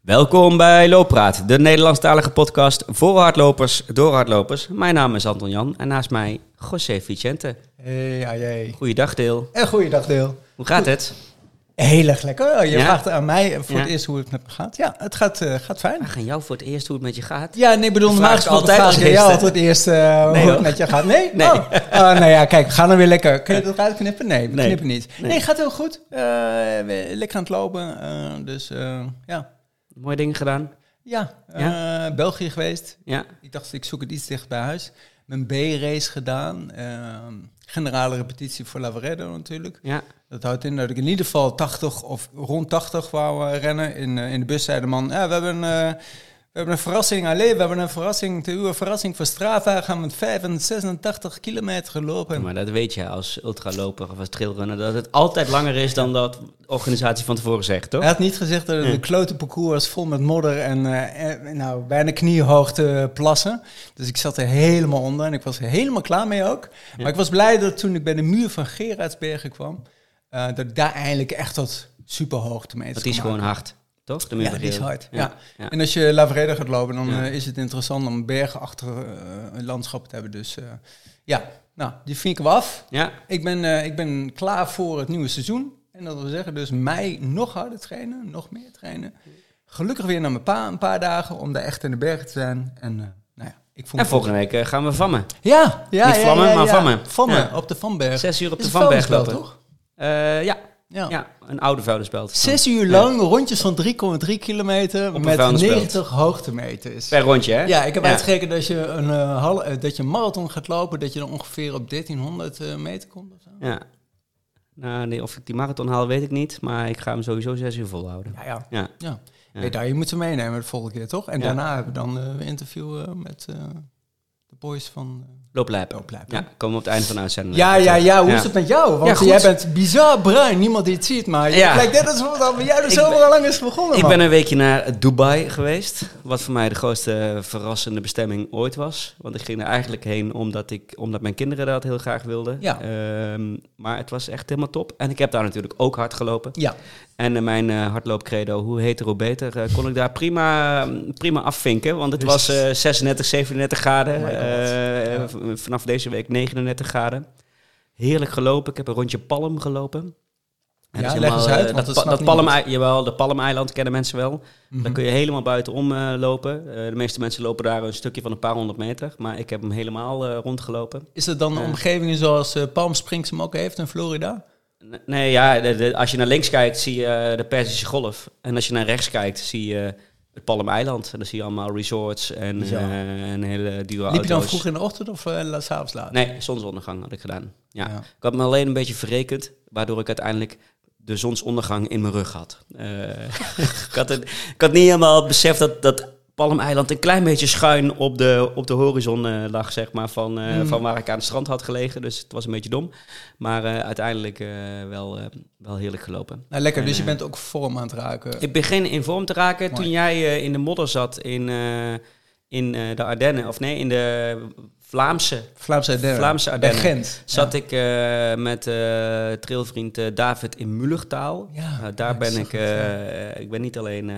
Welkom bij Looppraat, de Nederlandstalige podcast voor hardlopers, door hardlopers. Mijn naam is Anton Jan en naast mij José Vicente. Hey, hey. Goeiedag Deel. En goeiedag Deel. Hoe gaat het? Heel erg lekker. Oh, Je Ja? vraagt aan mij voor Ja. het eerst hoe het met me gaat. Ja, het gaat, eh, gaat fijn. Aan jou voor het eerst hoe het met je gaat. Ja, nee, ik bedoel, normaal gesproken altijd vraag ik jou altijd eerst eh, hoe Nee, het hoor. met je gaat. Nee? Nee. Oh. Oh, nou ja, kijk, ga dan weer lekker. Kun je dat eruit knippen? Nee, we Nee. knippen niet. Nee, Nee. gaat heel goed. Eh, we- lekker aan het lopen. eh, dus eh, ja. Mooie dingen gedaan. Ja, eh, België geweest. Ja. Ik dacht, ik zoek het iets dicht bij huis. Mijn B-race gedaan. eh, generale repetitie voor Lavaredo natuurlijk. Ja. Dat houdt in dat ik in ieder geval 80 of rond 80 wou eh, rennen. In, eh, in de bus zei de man, ja, we hebben... we hebben een verrassing, alleen we hebben een verrassing, te uw verrassing voor Strava gaan we met 85 kilometer gelopen. Maar dat weet je als ultraloper of als trailrunner, dat het altijd langer is dan dat de organisatie van tevoren zegt, toch? Hij had niet gezegd dat het Ja. een klote parcours was vol met modder en eh, nou, bijna kniehoogte plassen. Dus ik zat er helemaal onder en ik was er helemaal klaar mee ook. Maar ik was blij dat toen ik bij de muur van Gerardsbergen kwam, eh, dat ik daar eindelijk echt tot superhoogte mee Dat is gewoon hard, toch? De Ja, die is hard. Ja. ja. En als je Lavreda gaat lopen, dan Ja. eh, is het interessant om bergachtig eh landschap te hebben. Dus eh, ja, nou, die vinken we af. Ja. Ik ben, ik ben klaar voor het nieuwe seizoen. En dat wil zeggen dus mei nog harder trainen, nog meer trainen. Gelukkig weer naar mijn pa een paar dagen om daar echt in de bergen te zijn. En nou ja, ik vond En volgende week gaan we vammen. Ja, ja, Niet ja, ja, maar ja. vammen. Vammen, Ja. op de Vanberg. Zes uur op de Vanberg lopen. toch? Ja. Ja. ja, een oude vuilnisbelt. Zes uur lang, rondjes van 3,3 kilometer met vuilnisbelt. 90 hoogtemeters. Per rondje, hè? Ja, ik heb uitgerekend dat je een, eh, hal- eh, dat je een marathon gaat lopen, dat je dan ongeveer op 1300 eh, meter komt. Of zo. Ja. Nou, nee, of ik die marathon haal, weet ik niet. Maar ik ga hem sowieso zes uur volhouden. Ja, ja. Ja. ja. Ja. Nee, daar, je moet ze meenemen de volgende keer, toch? En Ja. daarna hebben we dan een interview met eh, de boys van uh, Looplijp. Looplijp. Ja, komen we op het einde van de uitzending. Ja, ja, ja. Hoe Ja. is het met jou? Ja, Want goed. jij bent bizar bruin. Niemand die het ziet, maar Ja. lijkt net alsof het al bij jou de zomer al lang is begonnen, Ik man. ben een weekje naar Dubai geweest. Wat voor mij de grootste verrassende bestemming ooit was. Want ik ging er eigenlijk heen omdat, ik, omdat mijn kinderen dat heel graag wilden. Ja. Ehm, maar het was echt helemaal top. En ik heb daar natuurlijk ook hard gelopen. Ja, En eh, mijn eh hardloopcredo, hoe heter hoe beter, eh, kon ik daar prima, prima afvinken. Want het Dus- was eh 36, 37 graden. Oh Vanaf deze week 39 graden. Heerlijk gelopen. Ik heb een rondje Palm gelopen. En Ja, dat is leg eens helemaal, uit, eh, dat, dat dat Palm, jawel, de Palmeiland kennen mensen wel. Mhm. Daar kun je helemaal buitenom eh, lopen. Eh, de meeste mensen lopen daar een stukje van een paar honderd meter. Maar ik heb hem helemaal rondgelopen. Is het dan omgevingen zoals Palm Springs hem ook heeft in Florida? Nee, ja, de- de- als je naar links kijkt, zie je de Perzische Golf. En als je naar rechts kijkt, zie je het Palmeiland. En dan zie je allemaal resorts en, eh, en hele dure Liep je dan auto's. vroeg in de ochtend of uh, s'avonds laat? Nee, zonsondergang had ik gedaan. Ja. Ja. Ik had me alleen een beetje verrekend, waardoor ik uiteindelijk de zonsondergang in mijn rug had. Eh, ik, had het, ik had niet helemaal beseft dat, dat Palmeiland een klein beetje schuin op de, op de horizon eh, lag, zeg maar, van, eh, Mm. van waar ik aan het strand had gelegen. Dus het was een beetje dom. Maar eh, uiteindelijk wel, wel heerlijk gelopen. Nou, lekker. En, Dus je bent ook vorm aan het raken. Ik begin in vorm te raken. Mooi. Toen jij in de modder zat in, in de Ardennen, of nee, in de Vlaamse, Vlaamse Ardennen. Vlaamse Bij Ardennen. Gent. zat ik eh, met eh trailvriend eh, David in Mullertaal. Ja, daar ja, ben ik, goed, ik ben niet alleen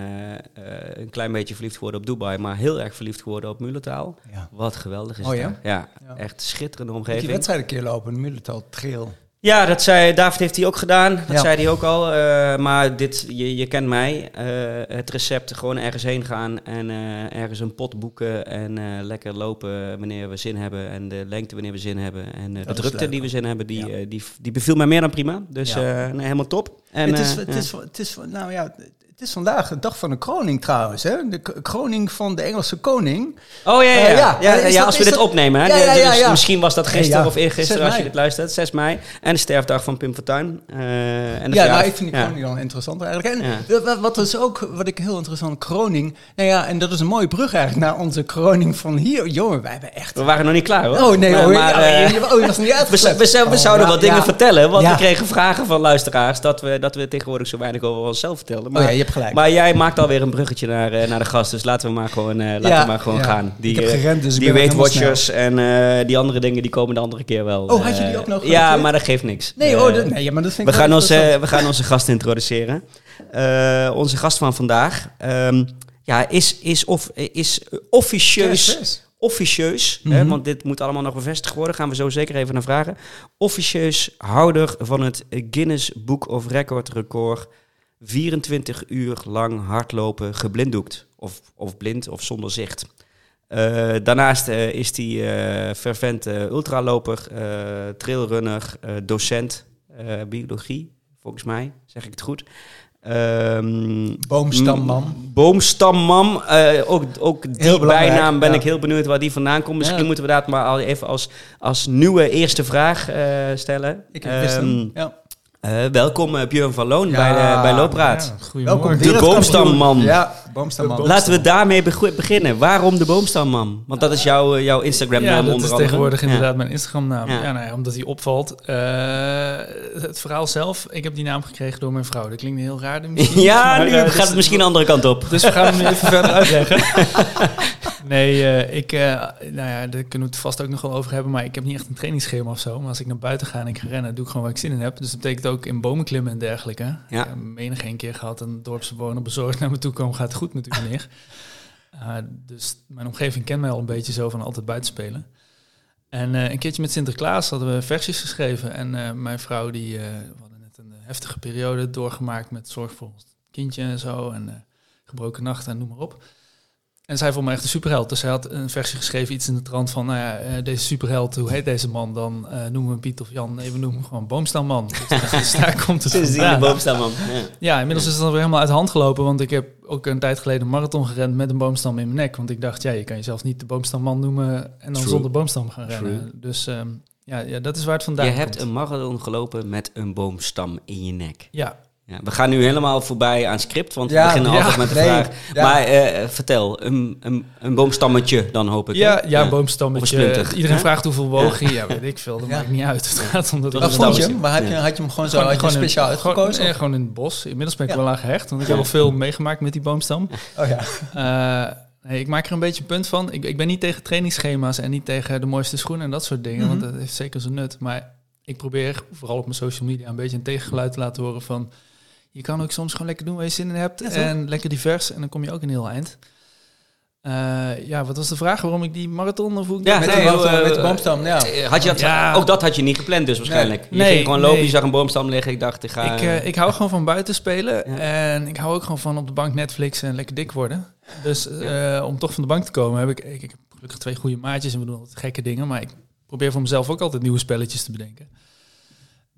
een klein beetje verliefd geworden op Dubai, maar heel erg verliefd geworden op Mullertaal. Ja. Wat geweldig is Oh ja? Ja, echt schitterende Moet die omgeving. wedstrijd een keer lopen, een Mulletal Trail. Ja, dat zei David heeft hij ook gedaan. Dat Ja. zei hij ook al. eh, maar dit, je, je kent mij. eh, het recept gewoon ergens heen gaan en eh, ergens een pot boeken en lekker lopen wanneer we zin hebben en de lengte wanneer we zin hebben en de drukte leuk. die we zin hebben, die, Ja. die, die beviel mij meer dan prima. Dus Ja. nee, helemaal top. En, het, is, het, ja. is, het is, nou ja, het is vandaag de dag van de kroning trouwens. Hè? De kroning van de Engelse koning. Oh ja, ja, ja. Eh, ja, ja, dat- als we dit dat- opnemen. Hè? Ja, ja, Dus. Misschien was dat gisteren ja. of eergisteren 6 als je dit luistert. 6 mei. En de sterfdag van Pim Fortuyn. Eh, en de Ja, nou, ik vind die ja. kroning dan interessant eigenlijk. En wat, is ook, wat ik heel interessant, kroning. Nou ja, en dat is een mooie brug eigenlijk naar onze kroning van hier. Jongen, wij hebben echt... We waren nog niet klaar hoor. Oh nee, maar, oh, maar, eh, je, oh, je was niet We, we, we Oh, zouden wat dingen vertellen, want we kregen vragen van luisteraars dat we, dat we tegenwoordig zo weinig over onszelf vertelden. Maar, Oh ja, je hebt gelijk. maar jij maakt alweer een bruggetje naar, eh, naar de gast, dus laten we maar gewoon, eh, laten Ja, we maar gewoon ja. gaan. Die, Ik heb eh, gerend, dus die Weight helemaal Watchers en die andere dingen die komen de andere keer wel. Oh, had je die ook nog Ja, maar dat geeft niks. Nee, oh, dat, nee maar dat vind we, ik gaan onze, we gaan onze gast introduceren. Onze gast van vandaag. ehm, ja, is, is, of, is officieus, officieus hè, Mhm. want dit moet allemaal nog bevestigd worden, gaan we zo zeker even naar vragen. Officieus houder van het Guinness Book of Record record 24 uur lang hardlopen geblinddoekt. Of, of blind of zonder zicht. Eh, daarnaast eh, is hij eh fervent ultraloper, trailrunner, docent biologie, volgens mij, zeg ik het goed. Ehm, Boomstamman. Boomstamman. ook, ook die Heel bijnaam ben ja. ik heel benieuwd waar die vandaan komt. Misschien Ja. moeten we dat maar al even als, als nieuwe eerste vraag stellen. Ik wist Ehm, hem. Ja. Eh, welkom eh, Björn van Loon Ja, bij, de, bij Loopraad. Ja, goedemorgen. Welkom, De boomstamman. Ja, boomstamman. Laten we daarmee beginnen. Waarom de boomstamman? Want dat is jouw, eh, jouw Instagram Ja, naam dat onder is andere. tegenwoordig Ja. inderdaad mijn Instagram-naam. Ja. Ja. nou ja, omdat hij opvalt. Eh, het verhaal zelf, ik heb die naam gekregen door mijn vrouw. Dat klinkt heel raar. misschien, Ja, maar, nu eh, gaat dus- het misschien de andere kant op. Dus we gaan hem nu even verder uitleggen. Nee, eh, ik, eh, nou ja, daar kunnen we het vast ook nog wel over hebben. Maar ik heb niet echt een trainingsschema of zo. Maar als ik naar buiten ga en ik ga rennen, doe ik gewoon waar ik zin in heb. Dus dat betekent ook in bomen klimmen en dergelijke. Ja. Ik heb menig een keer gehad een dorpsbewoner bezorgd naar me toe komen. Gaat het goed met u meneer? Uh, dus mijn omgeving kent mij al een beetje zo van altijd buiten spelen. En een keertje met Sinterklaas hadden we versies geschreven. En mijn vrouw, die we hadden net een heftige periode doorgemaakt met zorg voor ons kindje en zo. En gebroken nachten en noem maar op. En zij vond me echt een superheld. Dus zij had een versie geschreven, iets in de trant van... Nou ja, uh, deze superheld, hoe heet deze man dan? Uh, noemen we hem Piet of Jan? Nee, we noemen hem gewoon Boomstamman. Dus, dus daar komt het Sindsdien de boomstamman. Ja. ja, inmiddels is het alweer helemaal uit de hand gelopen. Want ik heb ook een tijd geleden een marathon gerend met een boomstam in mijn nek. Want ik dacht, ja, je kan jezelf niet de boomstamman noemen... en dan True. zonder boomstam gaan rennen. True. Dus um, ja, ja, dat is waar het vandaan Je komt. hebt een marathon gelopen met een boomstam in je nek. Ja, Ja, we gaan nu helemaal voorbij aan script, want Ja, we beginnen ja, altijd met de nee, vraag. ja. Maar eh, vertel, een, een, een boomstammetje dan hoop ik. ja, hè? ja, een Of boomstammetje. Iedereen vraagt hoeveel woog je. Ja, weet ik veel. Dat Ja. maakt niet uit. Het gaat om dat Dat Waar is vond je hem? Waar heb je, had je hem gewoon zo had je speciaal in, gewoon, uitgekozen? nee, gewoon in het bos. Inmiddels ben ik Ja. wel aan gehecht, want ik heb al veel meegemaakt met die boomstam. Oh ja. Eh, nee, ik maak er een beetje een punt van. Ik, ik ben niet tegen trainingsschema's en niet tegen de mooiste schoenen en dat soort dingen, Mhm. want dat heeft zeker zijn nut. Maar ik probeer vooral op mijn social media een beetje een tegengeluid te laten horen van... Je kan ook soms gewoon lekker doen waar je zin in hebt Ja, en lekker divers en dan kom je ook een heel eind. Eh, ja, wat was de vraag? Waarom ik die marathon of hoe ik Ja, dat- Met, nee, de boomstam, eh, met de boomstam, ja. Eh, Had je dat, Ja. Ook dat had je niet gepland dus waarschijnlijk. Je Nee, ging gewoon lopen, nee. je zag een boomstam liggen. Ik dacht, ik ga... Ik, ik hou gewoon van buiten spelen. Ja. En ik hou ook gewoon van op de bank Netflix en lekker dik worden. Dus eh, om toch van de bank te komen heb ik, ik, ik heb gelukkig twee goede maatjes en we doen altijd gekke dingen. Maar ik probeer voor mezelf ook altijd nieuwe spelletjes te bedenken.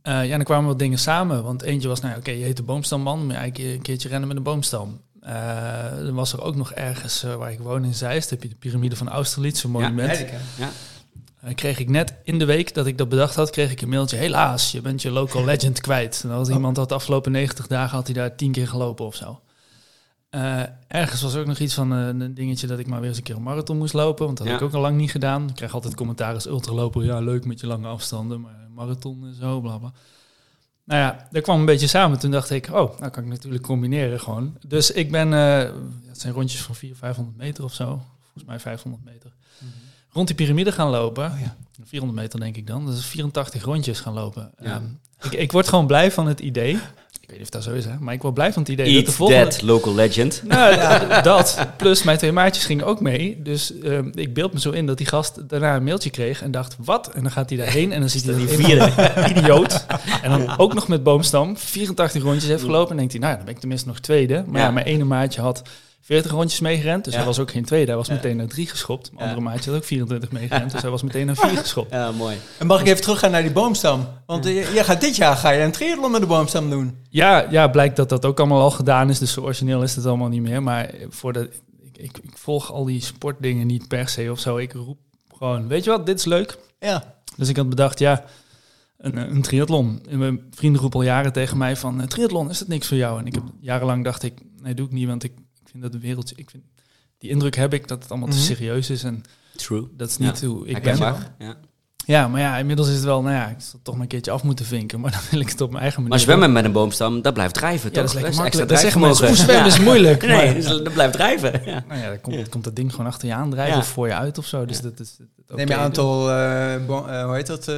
Eh, ja, dan kwamen wat dingen samen. Want eentje was, nou ja, oké, je heet de boomstamman. Maar ja, een, keer, een keertje rennen met een boomstam. Eh, dan was er ook nog ergens eh, waar ik woon in Zeist. heb je de piramide van Austerlitz, een monument. Ja. Kreeg ik net in de week dat ik dat bedacht had, kreeg ik een mailtje. Helaas, je bent je local legend kwijt. En had Oh. iemand had de afgelopen 90 dagen had hij daar tien keer gelopen of zo. Eh, ergens was ook nog iets van eh, een dingetje dat ik maar weer eens een keer een marathon moest lopen. Want dat Ja. heb ik ook al lang niet gedaan. Ik krijg altijd commentaar als ultraloper. Ja, leuk met je lange afstanden, maar marathon en zo, bla bla. Nou ja, dat kwam een beetje samen. Toen dacht ik, oh, nou kan ik natuurlijk combineren gewoon. Dus ik ben, eh, het zijn rondjes van 400, 500 meter of zo. Volgens mij 500 meter. Rond die piramide gaan lopen. Oh ja. 400 meter denk ik dan. Dat is 84 rondjes gaan lopen. Ja. Ehm, ik, ik word gewoon blij van het idee. Ik weet niet of dat zo is, hè? maar ik word blij van het idee dat de volgende... that local legend. Nou, d- dat. Plus mijn twee maatjes gingen ook mee. Dus ehm, ik beeld me zo in dat die gast daarna een mailtje kreeg en dacht, wat? En dan gaat hij daarheen en dan ziet hij Die die vierde. vierde idioot. En dan ook nog met boomstam 84 rondjes heeft gelopen. En denkt hij, nou ja, dan ben ik tenminste nog tweede. Maar Ja. ja, mijn ene maatje had 40 rondjes meegerend. Dus Ja. hij was ook geen tweede. Hij was Ja. meteen naar drie geschopt. Mijn Ja. andere maatje had ook 24 meegerend. Dus hij was meteen naar vier geschopt. Ja, mooi. En mag ik even teruggaan naar die boomstam? Want eh, jij gaat dit jaar ga je een triathlon met de boomstam doen. Ja, ja, blijkt dat dat ook allemaal al gedaan is. Dus zo origineel is het allemaal niet meer. Maar voor de, ik, ik, ik volg al die sportdingen niet per se of zo. Ik roep gewoon, weet je wat, dit is leuk. Ja. Dus ik had bedacht, ja, een, een triathlon. En mijn vrienden roepen al jaren tegen mij van, eh, triathlon, is dat niks voor jou? En ik heb jarenlang dacht ik, nee, doe ik niet, want ik vind dat de wereld, ik vind, die indruk heb ik dat het allemaal Mhm. te serieus is en True. dat is niet hoe ik ben. Ja. Ja, maar ja, inmiddels is het wel, nou ja, ik zal het toch maar een keertje af moeten vinken, maar dan wil ik het op mijn eigen manier. Maar zwemmen met een boomstam, dat blijft drijven, Ja, dat toch? is lekker extra makkelijk. Dat zeggen mensen, hoe zwemmen is moeilijk. Nee, maar- dus dat blijft drijven. Ja. Nou ja, dan komt, komt dat ding gewoon achter je aandrijven Ja. of voor je uit of zo. Dus dat is. dat- Neem je aantal, eh, eh, hoe heet dat? eh,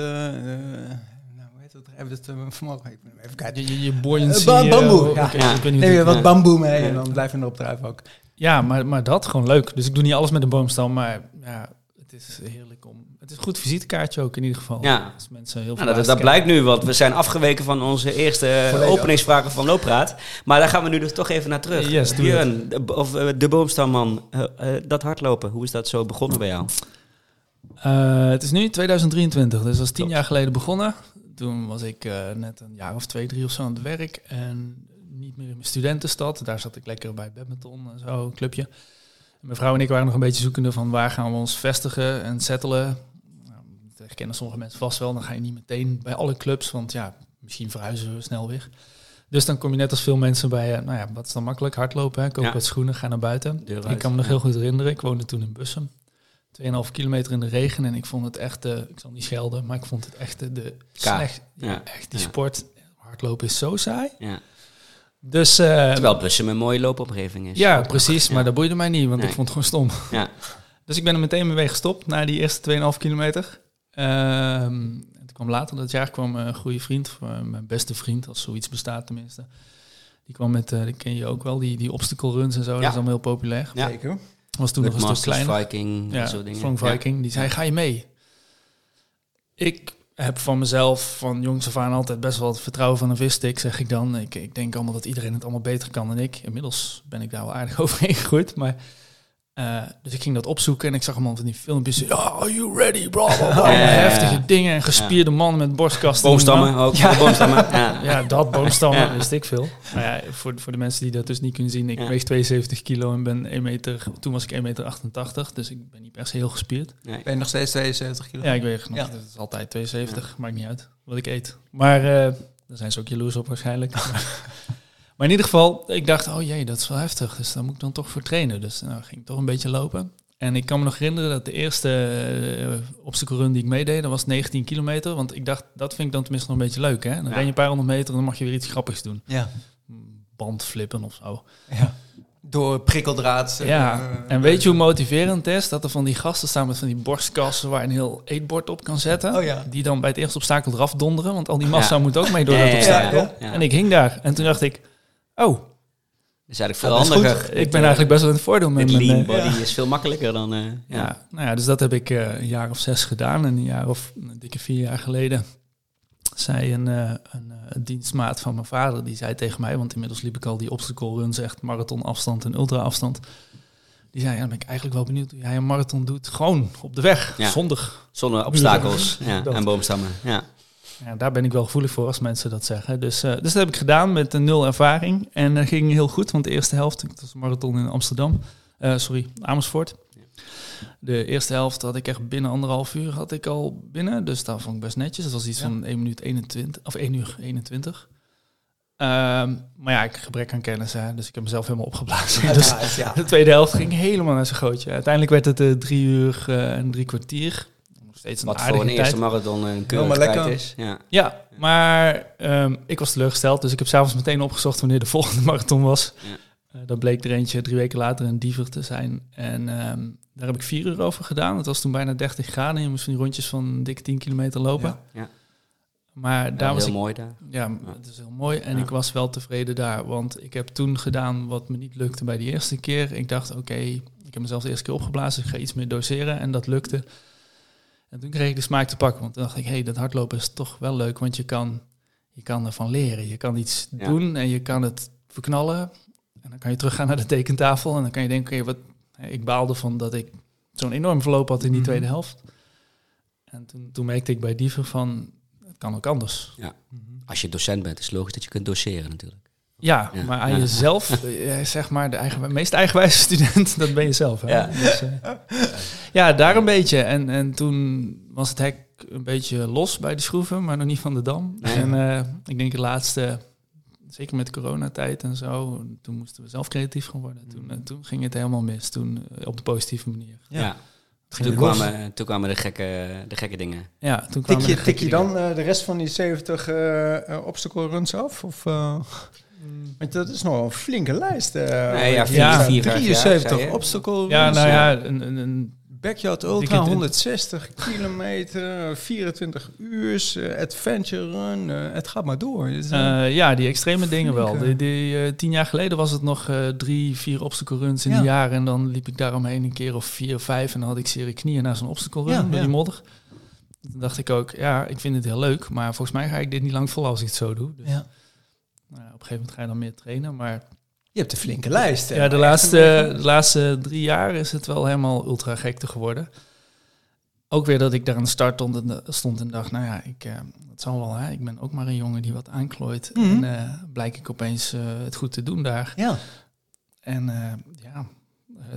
eh, dat hebben we het uh, vanmorgen. Ik even kijken. Je, je, buoyancy, Uh, ba- bamboe, eh, ja. oké, Ja. ik weet niet Neem hoe je het- wat bamboe mee en dan blijf je erop drijven ook. Ja, maar, maar dat gewoon leuk. Dus ik doe niet alles met een boomstam, maar ja, het is heerlijk om... Het is een goed visitekaartje ook in ieder geval. Ja. Als mensen heel veel Nou, dat, dat blijkt nu, want we zijn afgeweken van onze eerste Volledig. openingsvragen van Looppraat. Maar daar gaan we nu dus toch even naar terug. Yes, doe Björn, de, of, eh, de boomstamman, eh, eh, dat hardlopen, hoe is dat zo begonnen bij jou? Eh, het is nu 2023, dus dat is tien jaar geleden begonnen. Toen was ik eh, net een jaar of twee, drie of zo aan het werk. En niet meer in mijn studentenstad. Daar zat ik lekker bij badminton en zo, een clubje. En mijn vrouw en ik waren nog een beetje zoekende van waar gaan we ons vestigen en settelen. Nou, dat herkennen sommige mensen vast wel. Dan ga je niet meteen bij alle clubs, want ja, misschien verhuizen we snel weer. Dus dan kom je net als veel mensen bij, eh, nou ja, wat is dan makkelijk? Hardlopen, hè? koop Ja. wat schoenen, ga naar buiten. Deur Ik kan me nog heel goed herinneren. Ik woonde toen in Bussum. 2,5 kilometer in de regen. En ik vond het echt, eh, ik zal niet schelden, maar ik vond het echt eh, de slecht. Ja, echt die Ja. sport. Hardlopen is zo saai. Ja. Dus eh, Terwijl Bussum een mooie loopomgeving is. ja, precies. Ja. Maar dat boeide mij niet, want Nee. ik vond het gewoon stom. Ja. Dus ik ben er meteen mee gestopt na die eerste 2,5 kilometer. Ehm, en toen kwam later dat jaar kwam een goede vriend, eh, mijn beste vriend, als zoiets bestaat tenminste. Die kwam met, eh die ken je ook wel, die, die obstacle runs en zo. Dat is allemaal heel populair. Ja. Zeker. Was toen nog een stuk kleiner. Viking, Ja, soort dingen. Ja. Viking. Die zei, ga je mee? Ik heb van mezelf van jongs af aan altijd best wel het vertrouwen van een visstick, zeg ik dan. Ik, ik denk allemaal dat iedereen het allemaal beter kan dan ik. Inmiddels ben ik daar wel aardig overheen gegroeid, maar... eh, dus ik ging dat opzoeken en ik zag allemaal van die filmpjes. Ja, are you ready, bro? bla, bla, bla. Ja, ja, ja. Heftige dingen en gespierde mannen met borstkasten. Boomstammen ook. Ja. boomstammen. Ja. Ja, dat boomstammen, Ja. wist ik veel. Nou ja, voor, voor de mensen die dat dus niet kunnen zien. Ik Ja. weeg 72 kilo en ben 1 meter... Toen was ik 1 meter 88, dus ik ben niet per se heel gespierd. Nee. Ben je nog steeds 72 kilo? Ja, ik weeg nog. Ja. Het is altijd 72, maakt niet uit wat ik eet. Maar eh daar zijn ze ook jaloers op waarschijnlijk. maar in ieder geval, ik dacht, oh jee, dat is wel heftig. Dus daar moet ik dan toch voor trainen. Dus nou ging ik toch een beetje lopen. En ik kan me nog herinneren dat de eerste uh, obstacle run die ik meedeed, dat was 19 kilometer. Want ik dacht, dat vind ik dan tenminste nog een beetje leuk. Hè? Dan Ja. ren je een paar honderd meter en dan mag je weer iets grappigs doen. Ja. Band flippen of zo. ja. Door prikkeldraad. Ja, eh, en weet je hoe motiverend het is? Dat er van die gasten staan met van die borstkassen waar je een heel eetbord op kan zetten. Oh ja. Die dan bij het eerste obstakel eraf donderen, want al die massa Ja. moet ook mee door Ja, dat ja, obstakel. ja, ja. En ik hing daar. En toen dacht ik, oh, is eigenlijk veel dat handiger. ik ben eigenlijk best wel in het voordeel met mijn... lean eh, body ja. is veel makkelijker dan... eh, ja. ja. nou ja, dus dat heb ik eh, een jaar of zes gedaan. En een jaar of een dikke vier jaar geleden zei een, eh, een, een dienstmaat van mijn vader, die zei tegen mij, want inmiddels liep ik al die obstacle runs, echt marathonafstand en ultra-afstand. Die zei, ja, dan ben ik eigenlijk wel benieuwd hoe jij een marathon doet. Gewoon op de weg, Ja. zonder Zonder obstakels ja, en boomstammen. Ja. Ja, daar ben ik wel gevoelig voor als mensen dat zeggen. Dus, eh, dus dat heb ik gedaan met een nul ervaring. En dat ging heel goed, want de eerste helft, het was een marathon in Amsterdam, eh, sorry, Amersfoort. De eerste helft had ik echt binnen anderhalf uur had ik al binnen. Dus dat vond ik best netjes. Dat was iets Ja. van 1 minuut 21, of 1 uur 21. Ehm, maar ja, ik gebrek aan kennis, hè, dus ik heb mezelf helemaal opgeblazen. Dus ja. de tweede helft ging helemaal naar zijn gootje. Uiteindelijk werd het eh, drie uur eh, en drie kwartier. Steeds een Wat aardige voor een eerste tijd. marathon een keurige lekker. tijd is. Ja. Ja, maar ehm, ik was teleurgesteld, dus ik heb s'avonds meteen opgezocht wanneer de volgende marathon was. Ja. Eh, dat bleek er eentje drie weken later in Diever te zijn. En ehm, daar heb ik vier uur over gedaan. Het was toen bijna 30 graden. Je moest van die rondjes van dik 10 kilometer lopen. Ja. Ja. Maar daar was heel ik, mooi daar. ja, het is heel mooi. En Ja. ik was wel tevreden daar, want ik heb toen gedaan wat me niet lukte bij de eerste keer. Ik dacht, oké, ik heb mezelf de eerste keer opgeblazen, ik ga iets meer doseren. En dat lukte. En toen kreeg ik de smaak te pakken, want toen dacht ik, hé, hey, dat hardlopen is toch wel leuk, want je kan, je kan ervan leren. Je kan iets Ja. doen en je kan het verknallen. En dan kan je teruggaan naar de tekentafel en dan kan je denken, oké, wat, ik baalde van dat ik zo'n enorm verloop had in die Mhm. tweede helft. En toen, toen merkte ik bij Dieven van, het kan ook anders. Als je docent bent, is het logisch dat je kunt doseren natuurlijk. Ja, Ja. maar aan Ja. jezelf, eh, zeg maar, de eigen, meest eigenwijze student, dat ben je zelf. Hè? Ja. Dus, eh, ja, daar een beetje. En, en toen was het hek een beetje los bij de schroeven, maar nog niet van de dam. Nee. En eh, ik denk de laatste, zeker met coronatijd en zo, toen moesten we zelf creatief gaan worden. Toen, toen ging het helemaal mis, toen op de positieve manier. Ja. Toen, kwamen, toen kwamen de gekke, de gekke dingen. Ja, toen Tik kwamen je, de tik je dan de rest van die 70 eh, eh, obstacle runs af? Of, eh. Want dat is nog een flinke lijst. eh, Nee, ja, vier- Ja, vier, vijf jaar, 73 zei je. obstacle Ja, nou ja, een, een, een Backyard Ultra, het- 160 kilometer, 24 uur, eh, adventure run. eh, het gaat maar door. Eh, ja, die extreme dingen wel. Die, die, tien jaar geleden was het nog eh, drie, vier obstacle runs in Ja. een jaar. En dan liep ik daaromheen een keer of vier of vijf. En dan had ik serie knieën naar zo'n obstacle run Ja, door ja. die modder. Toen dacht ik ook, ja, ik vind het heel leuk. Maar volgens mij ga ik dit niet lang vol als ik het zo doe. Dus, ja. Nou, op een gegeven moment ga je dan meer trainen. Maar Je hebt een flinke lijst. hè? ja, de laatste, een- de laatste drie jaar is het wel helemaal ultra gekte geworden. Ook weer dat ik daar aan de start stond en, stond en dacht, nou ja, ik, eh, het zal wel, hè. ik ben ook maar een jongen die wat aanklooit. Mhm. En eh, blijk ik opeens eh, het goed te doen daar. Ja. En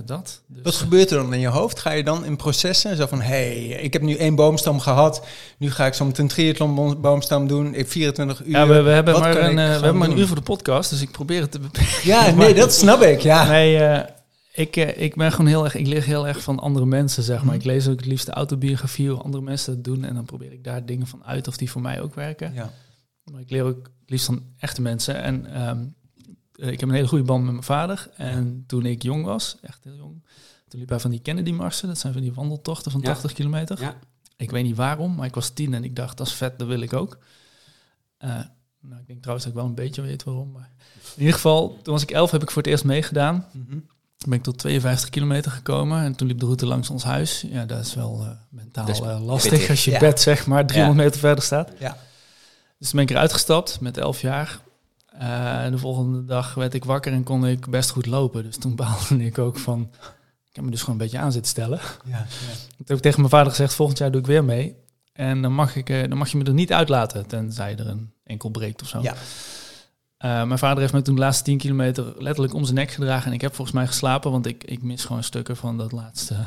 dat. Dus, Wat gebeurt er dan in je hoofd? Ga je dan in processen? Zo van, hé, hey, ik heb nu één boomstam gehad. Nu ga ik zo meteen een triathlon bo- boomstam doen. Ik heb 24 uur. ja, we, we hebben Wat maar, een, eh, we hebben maar een uur voor de podcast, dus ik probeer het te beperken. Ja, nee, dat snap ik. Ja. Nee, eh, ik, eh, ik ben gewoon heel erg, ik leer heel erg van andere mensen, zeg maar. Mhm. Ik lees ook het liefst de autobiografie, hoe andere mensen dat doen. En dan probeer ik daar dingen van uit of die voor mij ook werken. ja. Maar ik leer ook het liefst van echte mensen. En eh, ik heb een hele goede band met mijn vader. En toen ik jong was, echt heel jong, toen liep hij van die Kennedy-marsen. Dat zijn van die wandeltochten van Ja. 80 kilometer. Ja. Ik weet niet waarom, maar ik was tien en ik dacht, dat is vet, dat wil ik ook. Eh, nou, ik denk trouwens dat ik wel een beetje weet waarom. Maar in ieder geval, toen was ik elf, heb ik voor het eerst meegedaan. Toen ben ik tot 52 kilometer gekomen en toen liep de route langs ons huis. Ja, dat is wel eh, mentaal is eh, lastig pittig. als je Ja. bed zeg maar 300 meter verder staat. Ja. Dus toen ben ik eruit gestapt met 11 jaar. En de volgende dag werd ik wakker en kon ik best goed lopen. Dus toen baalde ik ook van, ik heb me dus gewoon een beetje aan zitten stellen. Ja. ja. Toen heb ik tegen mijn vader gezegd, volgend jaar doe ik weer mee. En dan mag, ik, eh, dan mag je me er niet uitlaten, tenzij er een enkel breekt of zo. Ja. Eh, mijn vader heeft me toen de laatste 10 kilometer letterlijk om zijn nek gedragen. En ik heb volgens mij geslapen, want ik, ik mis gewoon stukken van dat laatste.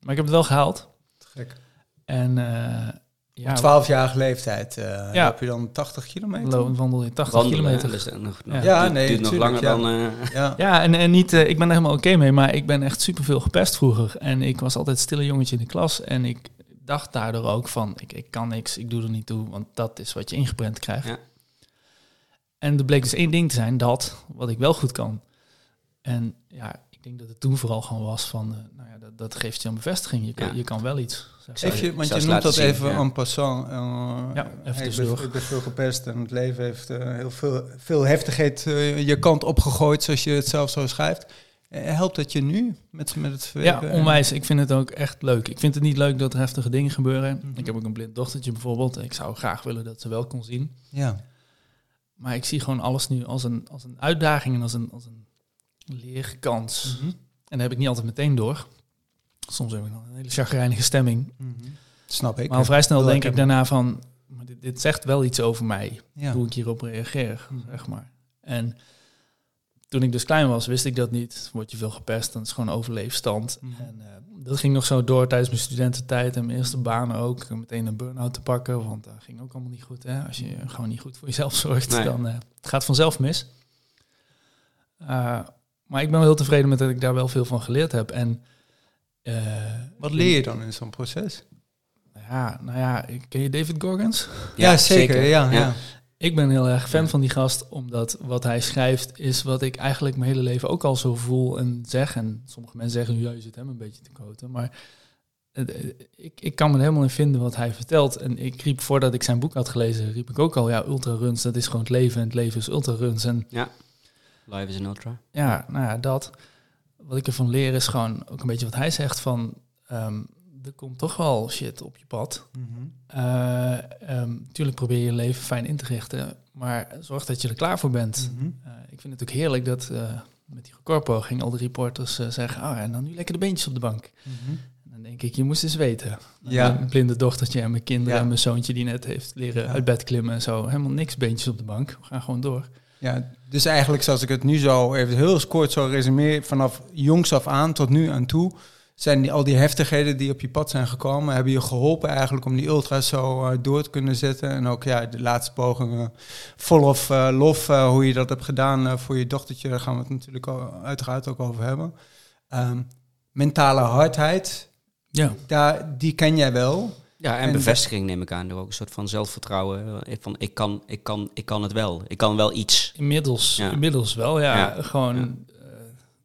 Maar ik heb het wel gehaald. Gek. En ja, Op 12-jarige leeftijd eh Ja. heb je dan 80 kilometer. lo- wandel je 80 Wandelen, kilometer. dus nog, Ja. Duurt, nee, duurt nog tuurlijk, langer ja. dan... eh, Ja. Ja, en, en niet, eh, ik ben er helemaal oké mee, maar ik ben echt superveel gepest vroeger. En ik was altijd het stille jongetje in de klas. En ik dacht daardoor ook van, ik, ik kan niks, ik doe er niet toe, want dat is wat je ingeprent krijgt. Ja. En er bleek dus één ding te zijn, dat, wat ik wel goed kan. En ja, ik denk dat het toen vooral gewoon was van, eh, nou ja, dat, dat geeft je een bevestiging. Je kan, Ja. je kan wel iets. Even, want je noemt dat zien, even ja. en passant. eh, Ja, even ik, ben, tussendoor. ik ben veel gepest en het leven heeft eh, heel veel, veel heftigheid eh, je kant opgegooid, zoals je het zelf zo schrijft. Helpt dat je nu met, met het Ja, verwerken? onwijs. Ik vind het ook echt leuk. Ik vind het niet leuk dat er heftige dingen gebeuren. Mhm. Ik heb ook een blind dochtertje bijvoorbeeld. Ik zou graag willen dat ze wel kon zien. Ja. Maar ik zie gewoon alles nu als een, als een uitdaging en als een, als een leerkans. Mhm. En dat heb ik niet altijd meteen door. Soms heb ik nog een hele chagrijnige stemming. Mhm. Snap ik. Maar al vrij snel denk ik daarna van... Maar dit, dit zegt wel iets over mij, Ja. hoe ik hierop reageer, Mhm. zeg maar. En toen ik dus klein was, wist ik dat niet. Word je veel gepest, dan is gewoon overleefstand. Mhm. En eh, dat ging nog zo door tijdens mijn studententijd en mijn eerste baan ook. Meteen een burn-out te pakken, want dat ging ook allemaal niet goed. Hè? Als je gewoon niet goed voor jezelf zorgt, Nee. dan eh, het gaat vanzelf mis. Eh, maar ik ben wel heel tevreden met dat ik daar wel veel van geleerd heb. En, Wat leer je dan in zo'n proces? Ja, nou ja, ken je David Gorgons? Ja, zeker. Ja, ja. Ik ben heel erg fan van die gast, omdat wat hij schrijft is wat ik eigenlijk mijn hele leven ook al zo voel en zeg. En sommige mensen zeggen, ja, je zit hem een beetje te koten. Maar eh, eh, ik, ik kan me er helemaal in vinden wat hij vertelt. En ik riep, voordat ik zijn boek had gelezen, riep ik ook al, ja, ultraruns, dat is gewoon het leven en het leven is ultraruns. En Live is an ultra. ja, nou ja, dat. Wat ik ervan leer is gewoon ook een beetje wat hij zegt van... ehm, er komt toch wel shit op je pad. Mhm. Eh, ehm, tuurlijk probeer je je leven fijn in te richten, maar zorg dat je er klaar voor bent. Mhm. Eh, ik vind het ook heerlijk dat eh, met die recordpoging al de reporters zeggen... oh, en dan nu lekker de beentjes op de bank. Mhm. En dan denk ik, je moest eens weten. Ja. Mijn blinde dochtertje en mijn kinderen Ja. en mijn zoontje die net heeft leren Ja. uit bed klimmen en zo. Helemaal niks beentjes op de bank. We gaan gewoon door. Ja, dus eigenlijk zoals ik het nu zo even heel kort zo resumeer, vanaf jongs af aan tot nu aan toe, zijn die, al die heftigheden die op je pad zijn gekomen, hebben je geholpen eigenlijk om die ultra's zo eh, door te kunnen zetten. En ook ja, de laatste pogingen vol of eh, lof, eh, hoe je dat hebt gedaan voor je dochtertje, daar gaan we het natuurlijk al- uiteraard ook over hebben. Ehm, mentale hardheid, Ja. daar, die ken jij wel. Ja, en, En- bevestiging neem ik aan. Door ook een soort van zelfvertrouwen. eh, Van ik kan, ik kan, ik kan het wel. Ik kan wel iets. Inmiddels, Ja. inmiddels wel, ja. Ja. Gewoon, Ja. eh,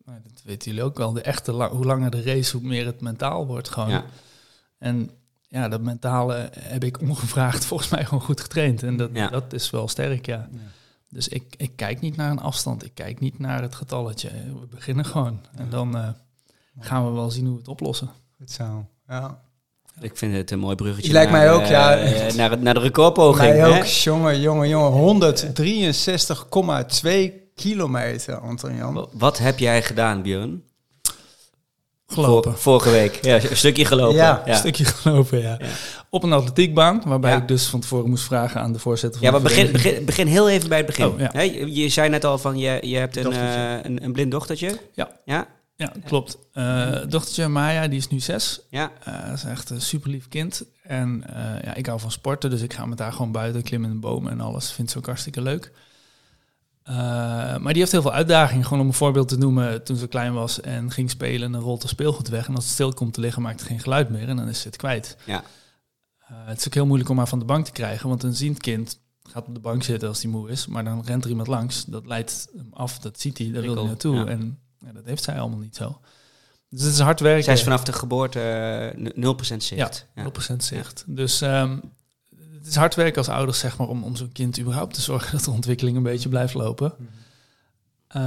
nou, dat weten jullie ook wel, de echte hoe langer de race, hoe meer het mentaal wordt gewoon. Ja. En ja, dat mentale heb ik ongevraagd volgens mij gewoon goed getraind. En dat, Ja. dat is wel sterk, ja. Ja. Dus ik, ik kijk niet naar een afstand, ik kijk niet naar het getalletje. We beginnen gewoon. En dan eh, gaan we wel zien hoe we het oplossen. Goed zo. Ja. Ik vind het een mooi bruggetje. Lijkt naar, mij ook, eh, ja. eh, naar, het- naar de recordpoging. Mij hè? ook, jongen, jongen, jongen. 163,2 kilometer, Anton Wat heb jij gedaan, Björn? Gelopen. Vor- vorige week. Ja, een stukje gelopen. Ja, Een stukje gelopen, ja. Ja. Op een atletiekbaan, waarbij Ja. ik dus van tevoren moest vragen aan de voorzitter van Ja, maar de begin, begin, begin heel even bij het begin. Oh, je, je zei net al van, je, je hebt een, eh, een, een blind dochtertje. Ja. Ja? Ja, klopt. Eh dochtertje Maya, die is nu zes. Ja. Dat is echt een super lief kind. En eh, ja, ik hou van sporten, dus ik ga met haar gewoon buiten, klimmen in de bomen en alles. Vindt ze ook hartstikke leuk. Maar die heeft heel veel uitdagingen. Gewoon om een voorbeeld te noemen, toen ze klein was en ging spelen, en dan rolt er speelgoed weg. En als het stil komt te liggen, maakt het geen geluid meer en dan is ze het kwijt. Ja. Het is ook heel moeilijk om haar van de bank te krijgen, want een ziend kind gaat op de bank zitten als hij moe is, maar dan rent er iemand langs. Dat leidt hem af, dat ziet hij, daar wil hij naartoe. ja. En ja, dat heeft zij allemaal niet zo. Dus het is hard werken. Zij is vanaf de geboorte eh, n- 0% zicht. Ja, 0% zicht. Dus ehm, het is hard werken als ouders, zeg maar, om, om zo'n kind überhaupt te zorgen dat de ontwikkeling een beetje blijft lopen. Eh,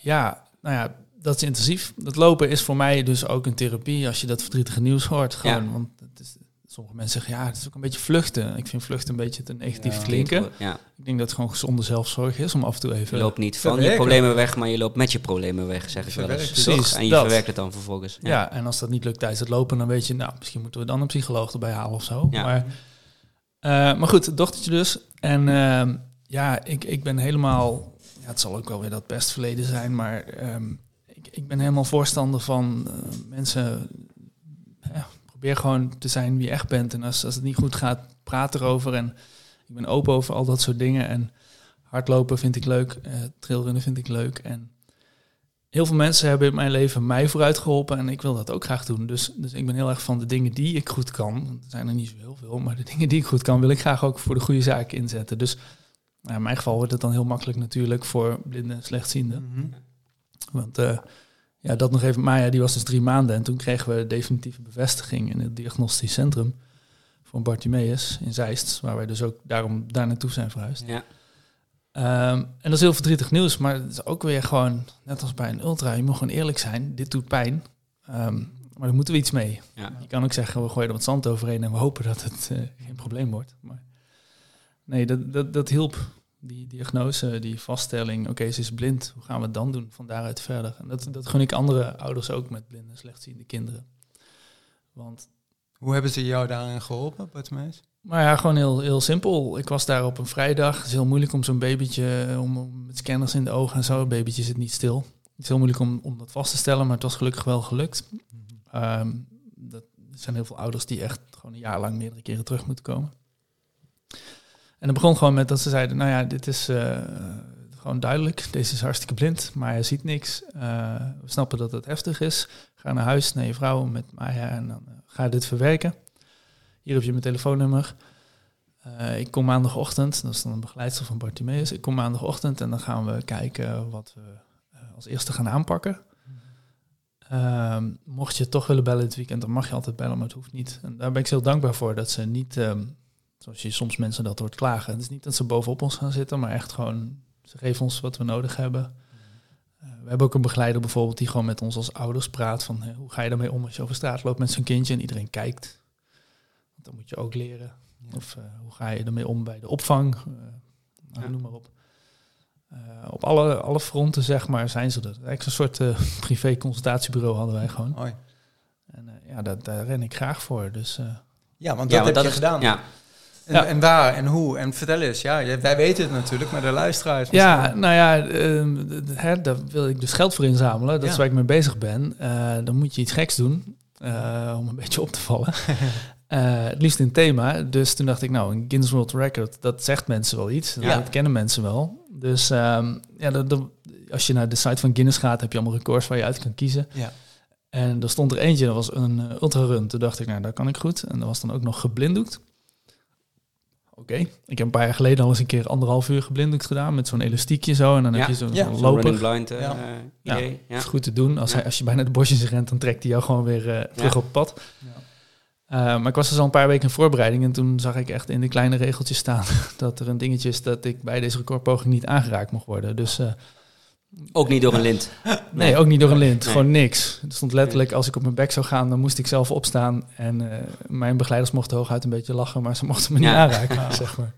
ja, nou ja, dat is intensief. Dat lopen is voor mij dus ook een therapie als je dat verdrietige nieuws hoort. Gewoon, Ja. want het is, sommige mensen zeggen, ja, het is ook een beetje vluchten. Ik vind vluchten een beetje te negatief Ja. klinken. Ja. Ik denk dat het gewoon gezonde zelfzorg is om af en toe Je even... loopt niet van je problemen weg, maar je loopt met je problemen weg, zeg ik wel eens. Precies, En je dat. verwerkt het dan vervolgens. Ja. en als dat niet lukt tijdens het lopen, dan weet je, nou, misschien moeten we dan een psycholoog erbij halen of zo. Ja. Maar, eh, maar goed, dochtertje dus. En ehm, ja, ik, ik ben helemaal, ja, het zal ook wel weer dat best verleden zijn, maar ehm, ik, ik ben helemaal voorstander van eh, mensen, probeer gewoon te zijn wie je echt bent. En als, als het niet goed gaat, praat erover. En ik ben open over al dat soort dingen. En hardlopen vind ik leuk, eh trailrunnen vind ik leuk. En heel veel mensen hebben in mijn leven mij vooruit geholpen en ik wil dat ook graag doen. Dus, dus ik ben heel erg van de dingen die ik goed kan. Er zijn er niet zo heel veel, maar de dingen die ik goed kan, wil ik graag ook voor de goede zaak inzetten. Dus nou, in mijn geval wordt het dan heel makkelijk natuurlijk voor blinden en slechtzienden. Mhm. Want eh, ja, dat nog even, Maya die was dus drie maanden en toen kregen we definitieve bevestiging in het diagnostisch centrum van Bartimeus in Zeist, waar wij dus ook daarom daar naartoe zijn verhuisd. Ja. Ehm, en dat is heel verdrietig nieuws, maar het is ook weer gewoon, net als bij een ultra, je moet gewoon eerlijk zijn, dit doet pijn, Ehm, maar daar moeten we iets mee. Ja. Je kan ook zeggen, we gooien er wat zand overheen en we hopen dat het eh, geen probleem wordt. Maar nee, dat, dat, dat hielp. Die diagnose, die vaststelling, oké, ze is blind, hoe gaan we het dan doen? Van daaruit verder. En dat, dat gun ik andere ouders ook met blinde, slechtziende kinderen. Want Hoe hebben ze jou daarin geholpen, Bartimeus? maar ja, gewoon heel, heel simpel. Ik was daar op een vrijdag. Het is heel moeilijk om zo'n babytje, om, met scanners in de ogen en zo. Een babytje zit niet stil. Het is heel moeilijk om, om dat vast te stellen, maar het was gelukkig wel gelukt. Ehm, dat, er zijn heel veel ouders die echt gewoon een jaar lang meerdere keren terug moeten komen. En het begon gewoon met dat ze zeiden, nou ja, dit is eh, gewoon duidelijk. Deze is hartstikke blind, maar hij ziet niks. Eh, we snappen dat het heftig is. Ga naar huis, naar je vrouw met Maya en dan eh, ga dit verwerken. Hier heb je mijn telefoonnummer. Ik kom maandagochtend, dat is dan een begeleidster van Bartimeus. Ik kom maandagochtend en dan gaan we kijken wat we als eerste gaan aanpakken. Ehm, mocht je toch willen bellen dit weekend, dan mag je altijd bellen, maar het hoeft niet. En daar ben ik zo dankbaar voor dat ze niet, ehm, zoals je soms mensen dat hoort klagen. Het is niet dat ze bovenop ons gaan zitten, maar echt gewoon, ze geven ons wat we nodig hebben. Eh, we hebben ook een begeleider bijvoorbeeld die gewoon met ons als ouders praat van hè, hoe ga je daarmee om als je over straat loopt met zo'n kindje en iedereen kijkt. Want dan moet je ook leren. Of eh, hoe ga je ermee om bij de opvang, eh, nou, Ja. noem maar op. Eh, op alle, alle fronten, zeg maar, zijn ze er. Eigenlijk een soort eh, privé consultatiebureau hadden wij gewoon. Hoi. En eh, ja, dat, daar ren ik graag voor. Dus eh, Ja, want Ja, dat want heb je is- gedaan. Ja, En, Ja. en waar en hoe? En vertel eens. Ja, wij weten het natuurlijk, maar de luisteraars... ja, misschien- nou ja, ehm, hè, daar wil ik dus geld voor inzamelen. Dat is waar ik mee bezig ben. Eh, dan moet je iets geks doen eh, om een beetje op te vallen. Eh, het liefst in thema. Dus toen dacht ik, nou, een Guinness World Record, dat zegt mensen wel iets. Ja. Dat kennen mensen wel. Dus ehm, ja, dat, dat- als je naar de site van Guinness gaat, heb je allemaal records waar je uit kan kiezen. Ja. En er stond er eentje, dat was een ultrarun. Toen dacht ik, nou, dat kan ik goed. En dat was dan ook nog geblinddoekt. Oké. Ik heb een paar jaar geleden al eens een keer anderhalf uur geblinddoekt gedaan met zo'n elastiekje zo. En dan Ja. heb je zo'n Ja. running blind eh, Ja. Ja. idee. Ja. Dat is goed te doen. Als, Ja. hij, als je bijna de bosjes rent, dan trekt hij jou gewoon weer eh, terug Ja. op het pad. Ja. Eh, maar ik was dus al een paar weken in voorbereiding en toen zag ik echt in de kleine regeltjes staan dat er een dingetje is dat ik bij deze recordpoging niet aangeraakt mocht worden. Dus eh, Ook niet door een lint. nee, ook niet door een lint, Nee. gewoon niks. Er stond letterlijk, als ik op mijn bek zou gaan, dan moest ik zelf opstaan. En eh, mijn begeleiders mochten hooguit een beetje lachen, maar ze mochten me niet Ja. aanraken, zeg maar.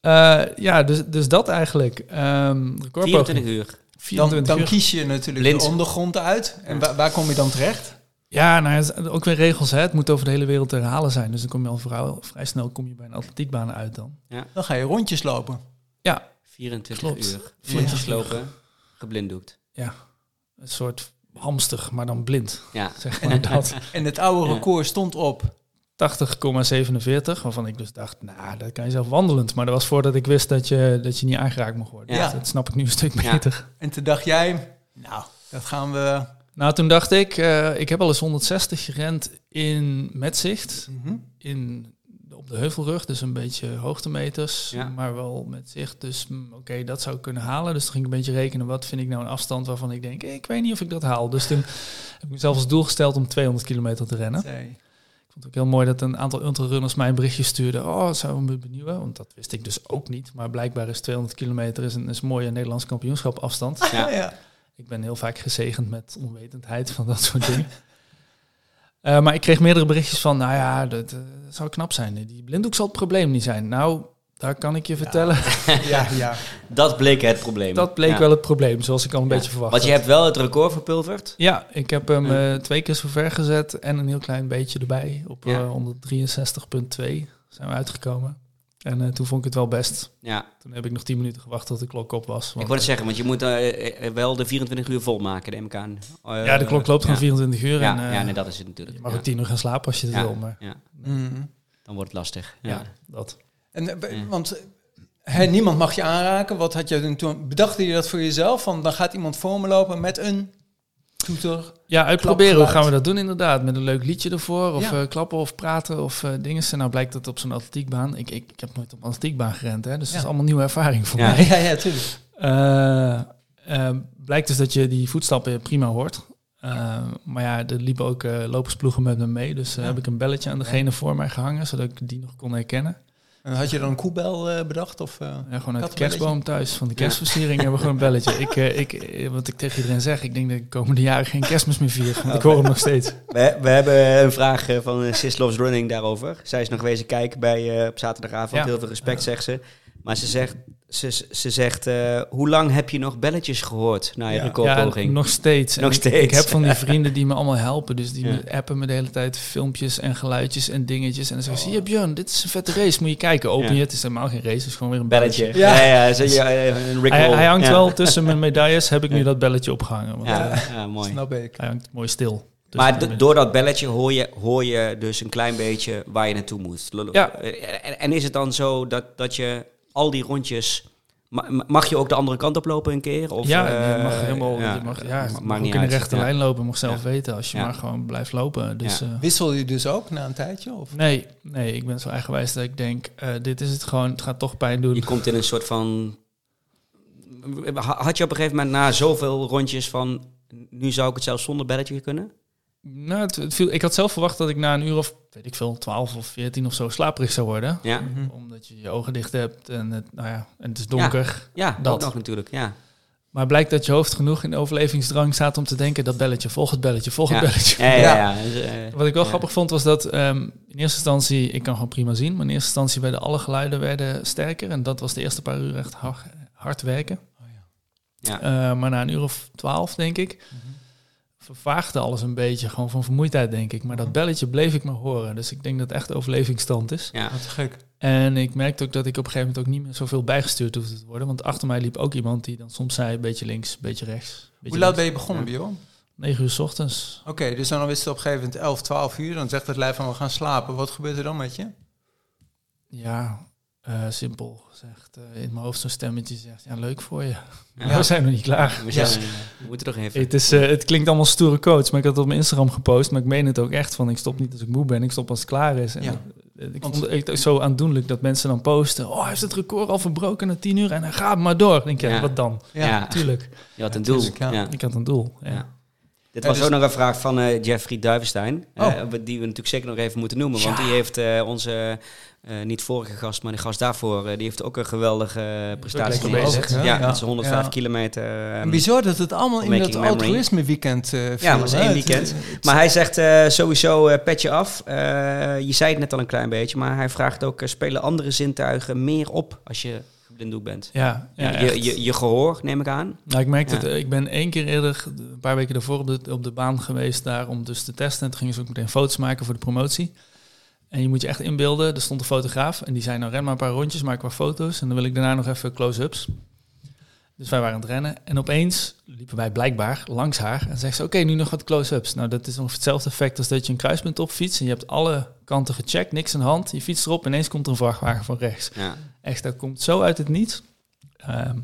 Eh, ja, dus, dus dat eigenlijk. Ehm recordpoging. 24 uur. Dan, 24 dan uur. kies je natuurlijk de ondergrond uit. En wa- waar kom je dan terecht? Ja, nou, ja, het is ook weer regels. Hè. Het moet over de hele wereld te herhalen zijn. Dus dan kom je al vrij, vrij snel kom je bij een atletiekbaan uit dan. Dan ga je rondjes lopen. Ja, 24 Klopt. uur. 24 Rondjes uur. lopen, geblinddoekt. een soort hamster, maar dan blind. Ja. Zeg maar dat. En het oude Ja. record stond op. 80,47, waarvan ik dus dacht, nou, dat kan je zelf wandelend. Maar dat was voordat ik wist dat je, dat je niet aangeraakt mocht worden. Ja. Dus dat snap ik nu een stuk Ja. beter. En toen dacht jij, nou, dat gaan we... Nou, toen dacht ik, eh, ik heb al eens 160 gerend in metzicht. Mhm. in, op de heuvelrug, dus een beetje hoogtemeters, Ja. maar wel met zicht. Dus mm, oké, dat zou ik kunnen halen. Dus toen ging ik een beetje rekenen, wat vind ik nou een afstand waarvan ik denk, ik weet niet of ik dat haal. Dus toen heb ik mezelf als doel gesteld om 200 kilometer te rennen. Ik vond het ook heel mooi dat een aantal ultrarunners mij een berichtje stuurden. Oh, dat zou me benieuwen, want dat wist ik dus ook niet. Maar blijkbaar is 200 kilometer is een, is een mooie Nederlands kampioenschap afstand. Ja. ja. Ik ben heel vaak gezegend met onwetendheid van dat soort dingen. Eh, maar ik kreeg meerdere berichtjes van, nou ja, dat, eh, dat zou knap zijn. Die blinddoek zal het probleem niet zijn. Nou, daar kan ik je vertellen. ja, ja. Dat bleek het probleem. Dat bleek Ja. wel het probleem, zoals ik al een Ja. beetje verwacht Want je hebt wel het record verpulverd. Ja, ik heb hem eh, twee keer zo ver gezet en een heel klein beetje erbij. Op Ja. eh 163,2 zijn we uitgekomen. En eh, toen vond ik het wel best. Ja. Toen heb ik nog 10 minuten gewacht tot de klok op was. Ik wou het zeggen, want je moet eh, eh, wel de 24 uur volmaken, neem ik aan. Eh, ja, de klok loopt gewoon ja. 24 uur. Ja, en, eh, ja nee, dat is het natuurlijk. je mag ja. ook 10 uur gaan slapen als je het Ja. wil. Maar Ja, Mhm. dan wordt het lastig. ja, Ja. dat. En, eh. Want eh, hè, niemand mag je aanraken. Wat had je toen- toen? Bedacht je dat voor jezelf? Van dan gaat iemand voor me lopen met een toeter. Ja, uitproberen. Hoe gaan we dat doen inderdaad? Met een leuk liedje ervoor? Of Ja. eh, klappen of praten of eh dingen. Nou blijkt dat op zo'n atletiekbaan. Ik, ik, ik heb nooit op een atletiekbaan gerend, hè, dus Ja. dat is allemaal nieuwe ervaring voor Ja. mij. Ja, ja, tuurlijk. Eh, blijkt dus dat je die voetstappen prima hoort. Maar ja, er liepen ook lopersploegen met me mee. Dus heb ik een belletje aan degene voor mij gehangen, zodat ik die nog kon herkennen. En had je dan een koebel eh, bedacht? Of, eh? Ja, gewoon uit de kerstboom thuis. Van de kerstversiering hebben we gewoon een belletje. Ik, eh, ik, wat ik tegen iedereen zeg, ik denk dat ik de komende jaren geen kerstmis meer vier. Want ik hoor hem nog steeds. We, we hebben een vraag eh, van Sis Loves Running daarover. Zij is nog wezen kijken bij, eh, op zaterdagavond. Ja. Heel veel respect, zegt ze. Maar ze zegt, ze, ze zegt eh, hoe lang heb je nog belletjes gehoord na je Ja. recordpoging? Ja, nog steeds. Nog ik, steeds. Ik heb van die vrienden die me allemaal helpen. Dus die Ja. me appen me de hele tijd filmpjes en geluidjes en dingetjes. En dan zeggen ze, ja Björn, dit is een vette race. Moet je kijken. Open Ja. je. Het is helemaal geen race. Het is gewoon weer een belletje. Belletje. Ja. Ja, ja, zo, ja, een Rick Hij, hij hangt Ja. wel tussen mijn medailles. Heb ik nu dat belletje opgehangen. Want, Ja, eh, ja, mooi. Snap ik. hij hangt mooi stil. Dus Maar door dat belletje hoor je, hoor je dus een klein beetje waar je naartoe moet. Ja. En, en is het dan zo dat, dat je al die rondjes... ma- Mag je ook de andere kant op lopen een keer? Of, ja, eh, je mag helemaal, ja, je mag, ja, mag ook niet in de rechte lijn lopen. Mag zelf Ja. weten als je Ja. maar gewoon blijft lopen. Dus, Ja. eh, Wissel je dus ook na een tijdje? Of? nee, nee, ik ben zo eigenwijs dat ik denk, eh, dit is het gewoon. Het gaat toch pijn doen. Je komt in een soort van... Had je op een gegeven moment na zoveel rondjes van... Nu zou ik het zelfs zonder belletje kunnen? Nou, het, het viel, ik had zelf verwacht dat ik na een uur of, weet ik veel, 12 of 14 of zo slaperig zou worden. Ja, Mhm. Omdat je je ogen dicht hebt en het, nou ja, en het is donker. ja dat Dat. nog natuurlijk. Ja. Maar blijkt dat je hoofd genoeg in overlevingsdrang staat om te denken dat belletje, volg het belletje, volg het Ja. belletje. Ja, ja, Ja. ja. Dus, eh, Wat ik wel ja. grappig vond was dat ehm, in eerste instantie, ik kan gewoon prima zien, maar in eerste instantie werden alle geluiden werden sterker. En dat was de eerste paar uur echt hard, hard werken. Oh, ja. Ja. Eh, maar na een uur of twaalf, denk ik, Mhm. Vervaagde alles een beetje. Gewoon van vermoeidheid, denk ik. Maar dat belletje bleef ik maar horen. Dus ik denk dat het echt overlevingsstand is. Ja. Wat gek. En ik merkte ook dat ik op een gegeven moment ook niet meer zoveel bijgestuurd hoefde te worden. Want achter mij liep ook iemand die dan soms zei, een beetje links, een beetje rechts. beetje Hoe laat ben je begonnen, Bjorn? 9 uur s ochtends. Oké, dus dan is het op een gegeven moment 11, 12 uur. Dan zegt het lijf van we gaan slapen. Wat gebeurt er dan met je? Ja, eh, simpel gezegd. eh, in mijn hoofd zo'n stemmetje zegt, ja, leuk voor je. Ja. We zijn nog niet klaar. We, zijn, we moeten toch even... Het, is, eh, het klinkt allemaal stoere coach, maar ik had het op mijn Instagram gepost. Maar ik meen het ook echt van, ik stop niet als ik moe ben, ik stop als het klaar is. En Ja. Ik vond het zo aandoenlijk dat mensen dan posten... oh, hij heeft het record al verbroken na tien uur en hij gaat maar door. Dan denk je, Ja. wat dan? Ja. Natuurlijk, Je had een doel. ja. ik had een doel. Ja. Dit was dus- ook nog een vraag van eh, Jeffrey Duivenstein. eh, Oh. die we natuurlijk zeker nog even moeten noemen. Want die heeft eh, onze, eh, niet vorige gast, maar de gast daarvoor... die heeft ook een geweldige prestatie hè? Ja, Ja. met zijn 105 Ja. kilometer. En bizar dat het allemaal in dat memory. altruïsme weekend eh viel. Ja, maar het is één weekend. Maar hij zegt eh, sowieso eh, petje af. Eh, je zei het net al een klein beetje, maar hij vraagt ook... eh, spelen andere zintuigen meer op als je geblinddoekt bent? Ja, ja, je, je, je gehoor, neem ik aan. Nou, ik Ja. het. eh, Ik ben één keer eerder, een paar weken daarvoor, op de, op de baan geweest daar om dus te testen. En toen gingen ze ook meteen foto's maken voor de promotie. En je moet je echt inbeelden, er stond een fotograaf en die zei nou ren maar een paar rondjes, maak maar foto's. En dan wil ik daarna nog even close-ups. Dus wij waren aan het rennen en opeens liepen wij blijkbaar langs haar en zegt ze, oké, nu nog wat close-ups. Nou, dat is ongeveer hetzelfde effect als dat je een kruispunt opfietst en je hebt alle kanten gecheckt, niks aan de hand. Je fietst erop, ineens komt er een vrachtwagen van rechts. Ja. Echt, dat komt zo uit het niets. Ehm,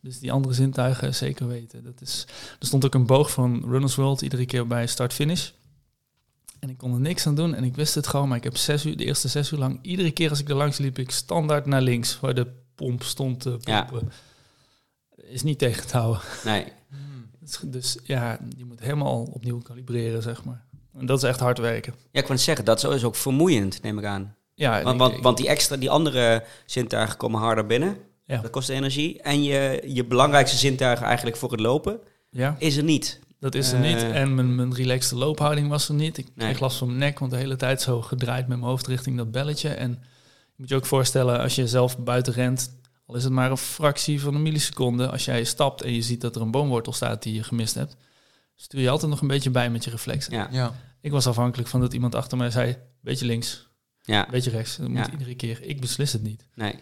dus die andere zintuigen zeker weten. Dat is, er stond ook een boog van Runners World iedere keer bij start-finish. En ik kon er niks aan doen en ik wist het gewoon, maar ik heb zes uur, de eerste zes uur lang, iedere keer als ik er langs liep, ik standaard naar links, waar de pomp stond te Ja. Is niet tegen te houden. Nee. Dus, dus ja, je moet helemaal opnieuw kalibreren, zeg maar. En dat is echt hard werken. Ja, ik wou zeggen, dat is ook vermoeiend, neem ik aan. Ja, Want, want, die extra, die andere zintuigen komen harder binnen. Ja. Dat kost energie. En je, je belangrijkste zintuigen eigenlijk voor het lopen ja. is er niet. Dat is er Eh. niet. En mijn, mijn relaxte loophouding was er niet. Ik Nee. kreeg last van mijn nek, want de hele tijd zo gedraaid met mijn hoofd richting dat belletje. En je moet je ook voorstellen, als je zelf buiten rent, al is het maar een fractie van een milliseconde, als jij stapt en je ziet dat er een boomwortel staat die je gemist hebt, stuur je altijd nog een beetje bij met je reflexen. Ja. Ja. Ik was afhankelijk van dat iemand achter mij zei, beetje links, Ja, beetje rechts. Dat moet Ja. iedere keer. Ik beslis het niet. nee.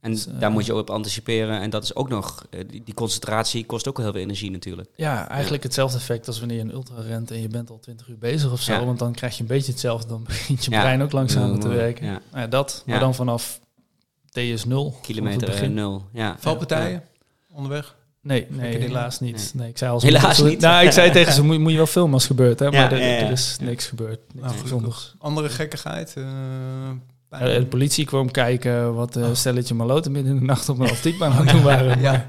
En Dus, eh, daar moet je ook op anticiperen. En dat is ook nog, eh, die, die concentratie kost ook heel veel energie natuurlijk. Ja, eigenlijk hetzelfde effect als wanneer je een ultra rent en je bent al 20 uur bezig of zo. Ja. Want dan krijg je een beetje hetzelfde. Dan begint je Ja. brein ook langzamer te Ja. werken. Ja. Nou ja, dat, maar Ja. dan vanaf TS 0. Kilometer eh, nul. Ja. Valpartijen onderweg? Nee, nee helaas niet. Nee. ik zei al Helaas zo- niet. Nou, ik zei tegen ze, moet, moet je wel filmen als het gebeurt. Hè? Maar Ja, er, ja, ja. er is niks gebeurd. Niks Nou. Andere gekkigheid? eh, Eh, pijn? de politie kwam kijken wat Oh. stelletje maloten midden in de nacht op een atletiekbaan aan het doen waren. ja.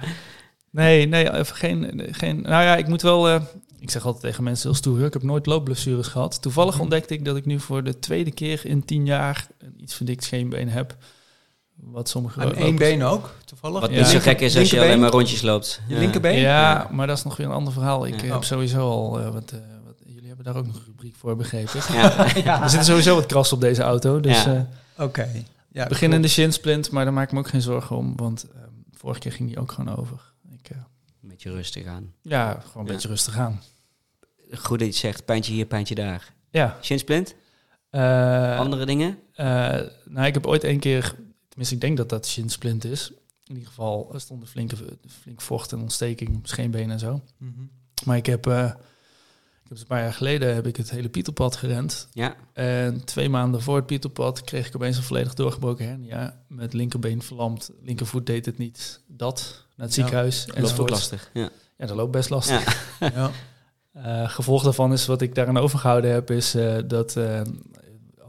Nee, nee, even geen, geen... Nou ja, ik moet wel... eh, ik zeg altijd tegen mensen heel stoer, ik heb nooit loopblessures gehad. Toevallig Mhm. ontdekte ik dat ik nu voor de tweede keer in tien jaar een iets verdikt scheenbeen heb. Wat sommige Aan één been ook, toevallig? Wat Ja. niet zo gek is als je alleen maar rondjes loopt. Je Ja. linkerbeen? Ja, maar dat is nog weer een ander verhaal. Ik Ja. eh, heb Oh. sowieso al eh, wat, eh, wat... Jullie hebben daar ook nog een rubriek voor, begrepen. Ja. Er zitten sowieso wat krassen op deze auto. Dus Ja. eh Oké. Ja, beginnende shinsplint, maar daar maak ik me ook geen zorgen om. Want vorige keer ging die ook gewoon over. Ik, eh, Een beetje rustig aan. ja, gewoon een Ja. beetje rustig aan. Goed dat je zegt, pijntje hier, pijntje daar. Ja. Shinsplint? Eh, Andere dingen? Eh, nou, ik heb ooit een keer, tenminste ik denk dat dat shinsplint is. In ieder geval er stond een flinke, flink vocht en ontsteking scheenbeen en zo. Mhm. Maar ik heb, eh, ik heb een paar jaar geleden heb ik het hele Pieterpad gerend. Ja. En twee maanden voor het Pieterpad kreeg ik opeens een volledig doorgebroken hernia. Met linkerbeen verlamd, linkervoet deed het niet. Dat, naar het Ja. ziekenhuis. Loopt ook lastig. Ja. Ja, dat loopt best lastig. Ja. Ja. Eh, gevolg daarvan is wat ik daaraan overgehouden heb, is eh, dat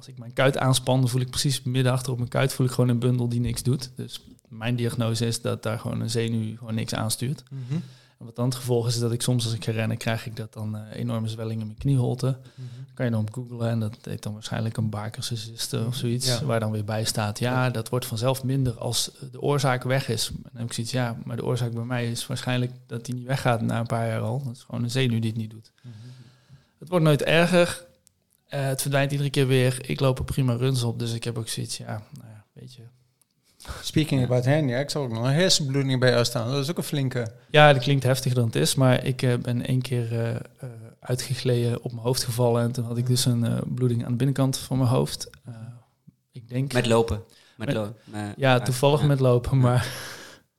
als ik mijn kuit aanspan, dan voel ik precies midden achter op mijn kuit, voel ik gewoon een bundel die niks doet. Dus mijn diagnose is dat daar gewoon een zenuw gewoon niks aanstuurt. Mhm. En wat dan het gevolg is, is dat ik soms als ik ga rennen, krijg ik dat dan eh, enorme zwelling in mijn knieholte. Mhm. Kan je dan op googlen en dat heet dan waarschijnlijk een Baker's of zoiets, Ja. waar dan weer bij staat, ja, dat wordt vanzelf minder als de oorzaak weg is. En dan heb ik zoiets, ja, maar de oorzaak bij mij is waarschijnlijk dat die niet weggaat na een paar jaar al. Dat is gewoon een zenuw die het niet doet. Het wordt nooit erger. Eh, het verdwijnt iedere keer weer. Ik loop er prima runs op, dus ik heb ook zoiets, ja, nou ja, weet je. Speaking about hernia, ik zal ook nog een hersenbloeding bij jou staan. Dat is ook een flinke. Ja, dat klinkt heftiger dan het is, maar ik eh, ben één keer eh, eh, uitgegleden op mijn hoofd gevallen en toen had ik dus een eh, bloeding aan de binnenkant van mijn hoofd. Eh, ik denk, Met lopen. Met Met- lo- eh, ja, toevallig ja. met lopen, maar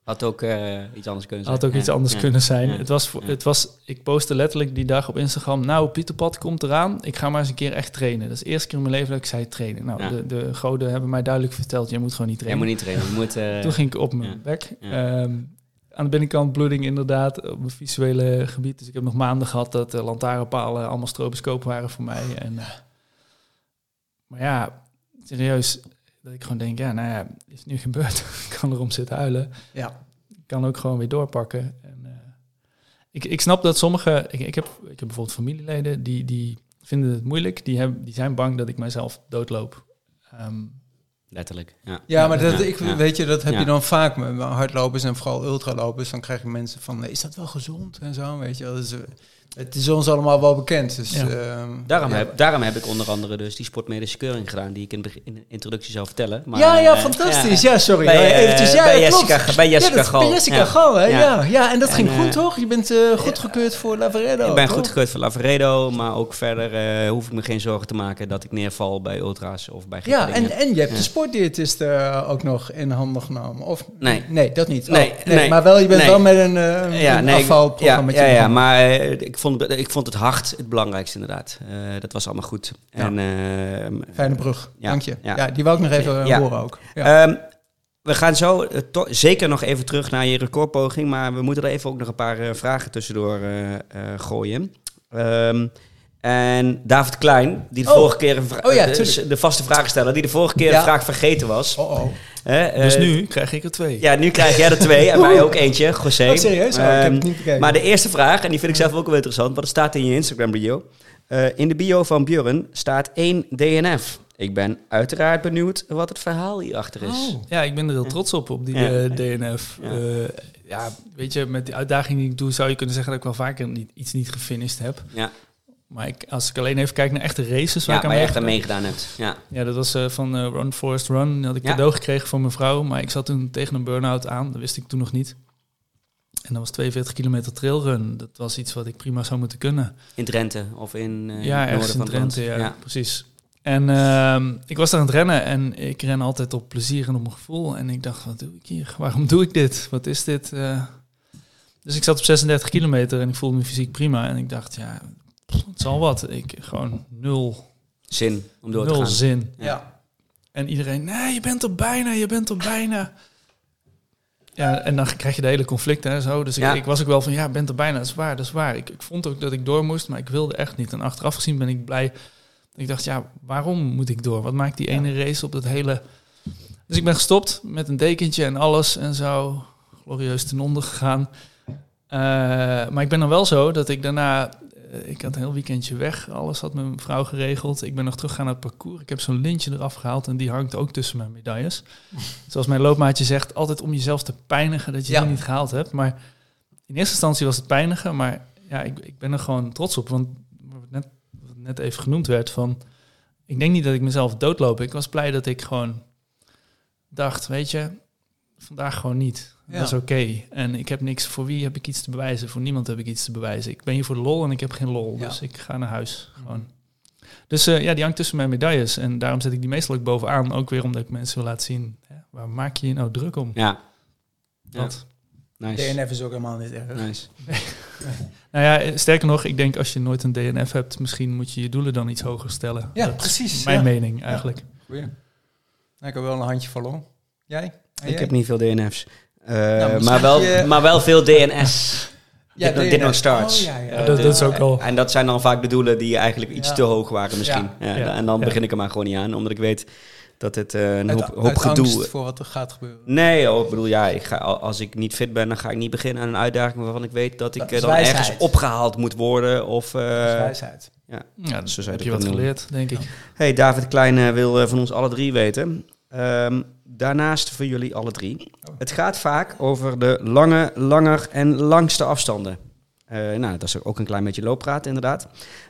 Had ook eh, iets anders kunnen zijn. had ook iets anders Ja. kunnen zijn. Ja. Het was, het was, ik postte letterlijk die dag op Instagram, nou, Pieterpad komt eraan, ik ga maar eens een keer echt trainen. Dat is de eerste keer in mijn leven dat ik zei trainen. Nou, de, de goden hebben mij duidelijk verteld, jij moet gewoon niet Je trainen. moet niet trainen. Je moet, Toen ging ik op mijn bek. Ehm, aan de binnenkant bloeding inderdaad, op mijn visuele gebied. Dus ik heb nog maanden gehad dat de lantaarnpalen allemaal stroboscoop waren voor mij. En, eh, maar ja, serieus, dat ik gewoon denk, ja, nou ja, is nu gebeurd. ik kan erom zitten huilen. Ja. Ik kan ook gewoon weer doorpakken. En, uh, ik, ik snap dat sommige, ik, ik, heb, ik heb bijvoorbeeld familieleden die, die vinden het moeilijk. Die, hebben, die zijn bang dat ik mijzelf doodloop. Um, Letterlijk, ja. Ja, maar dat, ik, weet je, dat heb je dan vaak met hardlopers en vooral ultralopers. Dan krijg je mensen van, is dat wel gezond en zo, weet je. Dus, het is ons allemaal wel bekend. Dus, ja. uh, daarom, ja. heb, daarom heb ik onder andere dus die sportmedische keuring gedaan, die ik in de, in de introductie zou vertellen. Maar, ja, ja, uh, fantastisch. Ja, sorry. Bij, uh, eventjes, ja, bij Jessica, bij Jessica Gal. Bij Jessica Gal, hè? Ja. Ja. en dat ging goed, toch? Je bent goedgekeurd voor Lavaredo. Ik ben goedgekeurd voor Lavaredo, maar ook verder hoef ik me geen zorgen te maken dat ik neerval bij ultra's of bij Ja, en, en je hebt de sportdiëtist ook nog in handen genomen. Of, nee. Nee, dat niet. Nee, oh, nee, nee, maar wel, je bent wel met een, ja, een afvalprogramma. Ja, ja, ja, maar ik, vond, ik vond het hard het belangrijkste inderdaad. Uh, dat was allemaal goed. Ja. En, uh, Fijne brug, ja, dank je. Ja. ja. die wou ik nog even ja. horen ook. Um, we gaan zo uh, zeker nog even terug naar je recordpoging, maar we moeten er even ook nog een paar vragen tussendoor gooien. Um, en David Klein, die de oh. vorige keer een oh, ja, de vaste vragensteller, die de vorige keer een vraag vergeten was. Oh, oh. Uh, dus nu krijg ik er twee. Ja, nu krijg jij er twee en wij ook eentje, José. Oh, serieus? Oh, um, ik heb het niet bekeken. Maar de eerste vraag, en die vind ik zelf ook wel interessant, want het staat in je Instagram bio. Uh, in de bio van Björn staat één DNF. Ik ben uiteraard benieuwd wat het verhaal hierachter is. Oh. Ja, ik ben er heel trots op, op die ja. uh, DNF. Ja. ja. weet je, met die uitdaging die ik doe, zou je kunnen zeggen dat ik wel vaker niet, iets niet gefinished heb. Ja. Maar ik, als ik alleen even kijk naar echte races waar ja, ik aan waar je echt aan meegedaan hebt. Ja. ja, dat was uh, van uh, Run Forest Run. Dat had ik ja. cadeau gekregen van mijn vrouw. Maar ik zat toen tegen een burn-out aan. Dat wist ik toen nog niet. En dat was 42 kilometer trailrun. Dat was iets wat ik prima zou moeten kunnen. In Drenthe of in uh, Ja, ergens in Drenthe, ja, ja, precies. En uh, ik was daar aan het rennen en ik ren altijd op plezier en op mijn gevoel. En ik dacht, wat doe ik hier? Waarom doe ik dit? Wat is dit? Uh, dus ik zat op 36 kilometer en ik voelde me fysiek prima. En ik dacht, ja, het zal wat. Ik gewoon nul zin om door nul te gaan. zin. Ja. En iedereen, nee, je bent er bijna, je bent er bijna. Ja, en dan krijg je de hele conflict en zo. Dus ik, Ja. ik was ook wel van, ja, bent er bijna, dat is waar, dat is waar. Ik, ik vond ook dat ik door moest, maar ik wilde echt niet. En achteraf gezien ben ik blij. Ik dacht, ja, waarom moet ik door? Wat maakt die ene race op dat hele... Dus ik ben gestopt met een dekentje en alles en zo. Glorieus ten onder gegaan. Uh, maar ik ben dan wel zo dat ik daarna ik had een heel weekendje weg. Alles had mijn vrouw geregeld. Ik ben nog teruggegaan naar het parcours. Ik heb zo'n lintje eraf gehaald en die hangt ook tussen mijn medailles. Zoals mijn loopmaatje zegt, altijd om jezelf te pijnigen dat je Ja. die niet gehaald hebt. Maar in eerste instantie was het pijnigen, maar ja, ik, ik ben er gewoon trots op. Want net, wat net even genoemd werd van, ik denk niet dat ik mezelf doodloop. Ik was blij dat ik gewoon dacht, weet je, vandaag gewoon niet. Ja. Dat is oké. En ik heb niks, voor wie heb ik iets te bewijzen? Voor niemand heb ik iets te bewijzen. Ik ben hier voor de lol en ik heb geen lol. Ja. Dus ik ga naar huis. Gewoon. Dus eh, ja, die hangt tussen mijn medailles. En daarom zet ik die meestal ook bovenaan. Ook weer omdat ik mensen wil laten zien. Hè, waar maak je je nou druk om? Ja. Ja. Dat. Nice. DNF is ook helemaal niet erg. nice. Nou ja, eh, sterker nog, ik denk als je nooit een DNF hebt, misschien moet je je doelen dan iets hoger stellen. Ja, Dat precies. is mijn ja. mening eigenlijk. Goeie. Nou, ik heb wel een handje verloren. Jij? En Ik jij? heb niet veel DNF's. Uh, misschien maar, wel, je- maar wel veel DNS. Ja, Did not starts. Oh, ja, ja. Ja, dat, dat is ook al. En dat zijn dan vaak de doelen die eigenlijk iets Ja. te hoog waren misschien. Ja. Ja. En dan Ja. begin ik er maar gewoon niet aan, omdat ik weet dat het eh, een Uit- hoop, hoop gedoe... angst voor wat er gaat gebeuren. Nee, oh, ik bedoel, ja, ik ga, als ik niet fit ben, dan ga ik niet beginnen aan een uitdaging waarvan ik weet dat ik Dat eh, dan ergens opgehaald moet worden. Of, eh, Dat is wijsheid. Ja, Zo dat zou je heb dat je wat geleerd, denk ik. hey, David Klein eh, wil eh, van ons alle drie weten. Ehm, daarnaast voor jullie alle drie. Het gaat vaak over de lange, langer en langste afstanden. Eh, nou, dat is ook een klein beetje looppraat inderdaad.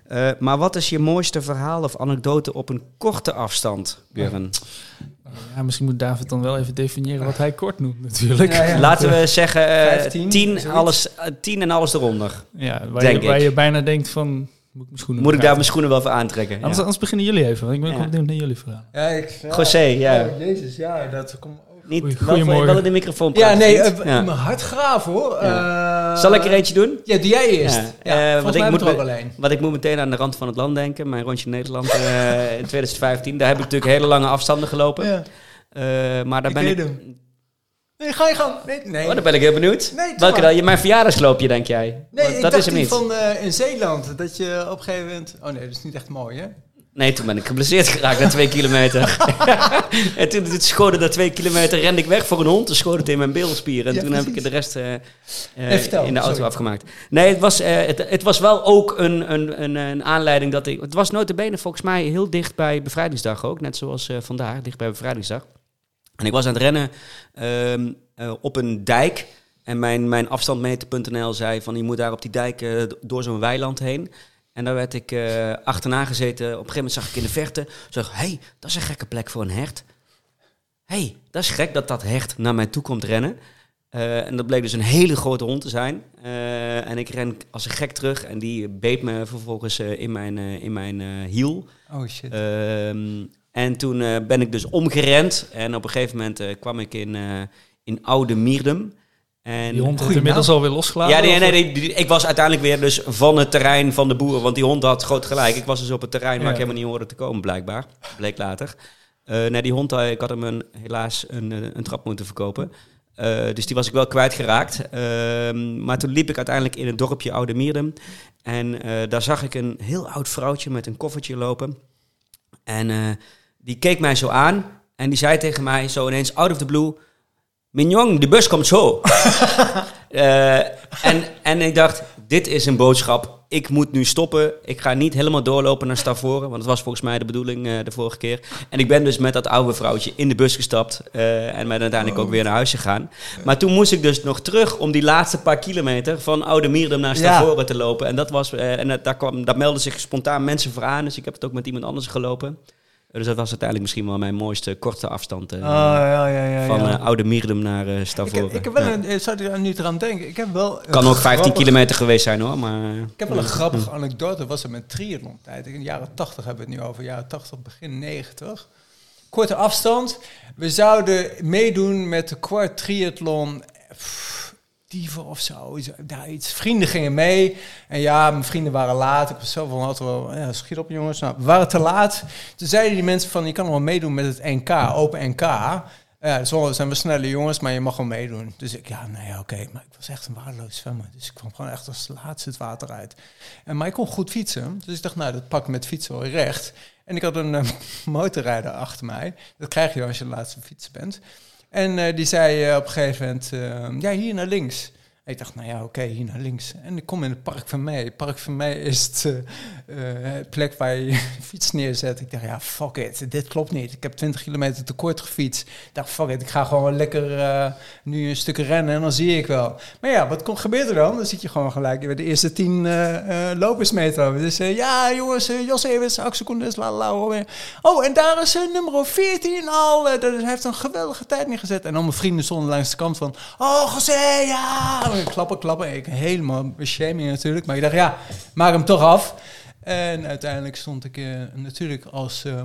Eh, maar wat is je mooiste verhaal of anekdote op een korte afstand, Björn? Ja, misschien moet David dan wel even definiëren wat hij kort noemt natuurlijk. Ja, ja. Laten we zeggen eh, Vijftien, tien, alles, eh, tien en alles eronder. Ja, waar, Denk je, waar ik. je bijna denkt van, moet ik mijn schoenen Moet ik daar mijn schoenen wel voor aantrekken? Anders, Ja. anders beginnen jullie even, want ik ben Ja. ook benieuwd naar jullie verhaal. Ja, ik, ja. José, ja. Oh, jezus, ja, dat komt ook. Niet, Goeie- wel, goeiemorgen. wel in de microfoon Ja, praten, nee, eh, Ja. mijn hart graven hoor. Eh, Zal ik er eentje doen? Ja, doe jij eerst. Ja, Ja, eh, mij ik moet er me-. Want ik moet meteen aan de rand van het land denken. Mijn rondje Nederland eh, in 2015. Daar heb ik natuurlijk hele lange afstanden gelopen. Ja. Eh, maar daar Ik ben ik... hem. Nee, ga je gang. Nee, nee. Oh, dan ben ik heel benieuwd. Nee, Welke dan? Je- Mijn verjaardagsloopje, denk jij? nee Want dat is hem niet. van eh, in Zeeland. Dat je op een gegeven moment... Oh nee, dat is niet echt mooi hè? Nee, toen ben ik geblesseerd geraakt na twee kilometer. en toen het schoten na twee kilometer rende ik weg voor een hond. Toen schoot het in mijn bilspieren. En Ja, toen heb ik de rest eh, eh, in de auto sorry. afgemaakt. Nee, het was, het, het was wel ook een, een, een, een aanleiding dat ik... Het was notabene volgens mij heel dicht bij Bevrijdingsdag ook. Net zoals vandaag, dicht bij Bevrijdingsdag. En ik was aan het rennen ehm, eh, op een dijk. En mijn, mijn afstandmeter.nl zei van je moet daar op die dijk eh, door zo'n weiland heen. En daar werd ik eh, achterna gezeten. Op een gegeven moment zag ik in de verte. Zag, hé, hey, dat is een gekke plek voor een hert. Hé, hey, dat is gek dat dat hert naar mij toe komt rennen. En dat bleek dus een hele grote hond te zijn. En ik ren als een gek terug. En die beet me vervolgens in mijn, in mijn hiel. Oh shit. En toen eh, ben ik dus omgerend. En op een gegeven moment eh, kwam ik in, eh, in Oude Mierdum. En, Die hond Goeie inmiddels alweer losgelaten. ja, nee, nee, nee, die- ik was uiteindelijk weer dus van het terrein van de boeren. Want die hond had groot gelijk. Ik was dus op het terrein waar Ja. ik helemaal niet hoorde te komen, blijkbaar. Bleek later. Nee, die hond, ik had hem een, helaas een, een trap moeten verkopen. Dus die was ik wel kwijtgeraakt. Ehm maar toen liep ik uiteindelijk in het dorpje Oude Mierdum. En daar zag ik een heel oud vrouwtje met een koffertje lopen. En die keek mij zo aan. En die zei tegen mij zo ineens, out of the blue... Mignon, de bus komt zo. Eh, en, en ik dacht, dit is een boodschap. Ik moet nu stoppen. Ik ga niet helemaal doorlopen naar Stavoren. Want dat was volgens mij de bedoeling eh, de vorige keer. En ik ben dus met dat oude vrouwtje in de bus gestapt. eh, en ben uiteindelijk ook weer naar huis gegaan. Maar toen moest ik dus nog terug om die laatste paar kilometer... van Oude Mierdum naar Ja. Stavoren te lopen. En, dat was, en dat- daar, kwam, daar meldden zich spontaan mensen voor aan. Dus ik heb het ook met iemand anders gelopen. Dus dat was uiteindelijk misschien wel mijn mooiste korte afstand... oh ja, ja, ja. van eh, Oude Mierdum naar ik, Stavoren. ik heb wel een, eh, zou je er nu eraan denken? Ik heb wel. Kan ook 15 grappig- kilometer geweest zijn hoor, maar... Ik heb wel een grappige anekdote. Dat was het met triathlon tijd. In de jaren 80 hebben we het nu over. Jaren 80, begin 90. Korte afstand. We zouden meedoen met de kwart triathlon. Pff, Dieven of zo. Daar iets. Vrienden gingen mee. En ja, mijn vrienden waren laat. Ik was zo van, had wel, ja, schiet op jongens. Nou, we waren te laat. Toen zeiden die mensen van, je kan wel meedoen met het NK, open NK. Ja, zo zijn we snelle jongens, maar je mag wel meedoen. Dus ik, ja, nee, oké. Maar ik was echt een waardeloos zwemmer. Dus ik kwam gewoon echt als laatste het water uit. En, maar ik kon goed fietsen. Dus ik dacht, nou, dat pak ik met fietsen wel recht. En ik had een eh, motorrijder achter mij. Dat krijg je als je de laatste fietsen bent. En eh, die zei eh, op een gegeven moment, eh, ja, hier naar links. Ik dacht, nou ja, oké, hier naar links. En ik kom in het Park van Mei. Park van Mei is het eh, eh, plek waar je fiets neerzet. Ik dacht, ja, fuck it, dit klopt niet. Ik heb 20 kilometer te kort gefietst. Ik dacht, fuck it, ik ga gewoon lekker eh, nu een stuk rennen en dan zie ik wel. Maar ja, wat komt, gebeurt er dan? Dan zit je gewoon gelijk bij de eerste 10 eh eh lopers mee te lopen. Dus ja, jongens, uh, Jos Evers, Axel Koenders, la la. Oh, en daar is uh, nummer 14 al. dat heeft een geweldige tijd neergezet. En al mijn vrienden stonden langs de kant van... Oh, José, ja! Klappen, klappen. Ik helemaal shaming natuurlijk. Maar ik dacht, ja, maak hem toch af. En uiteindelijk stond ik eh, natuurlijk als eh,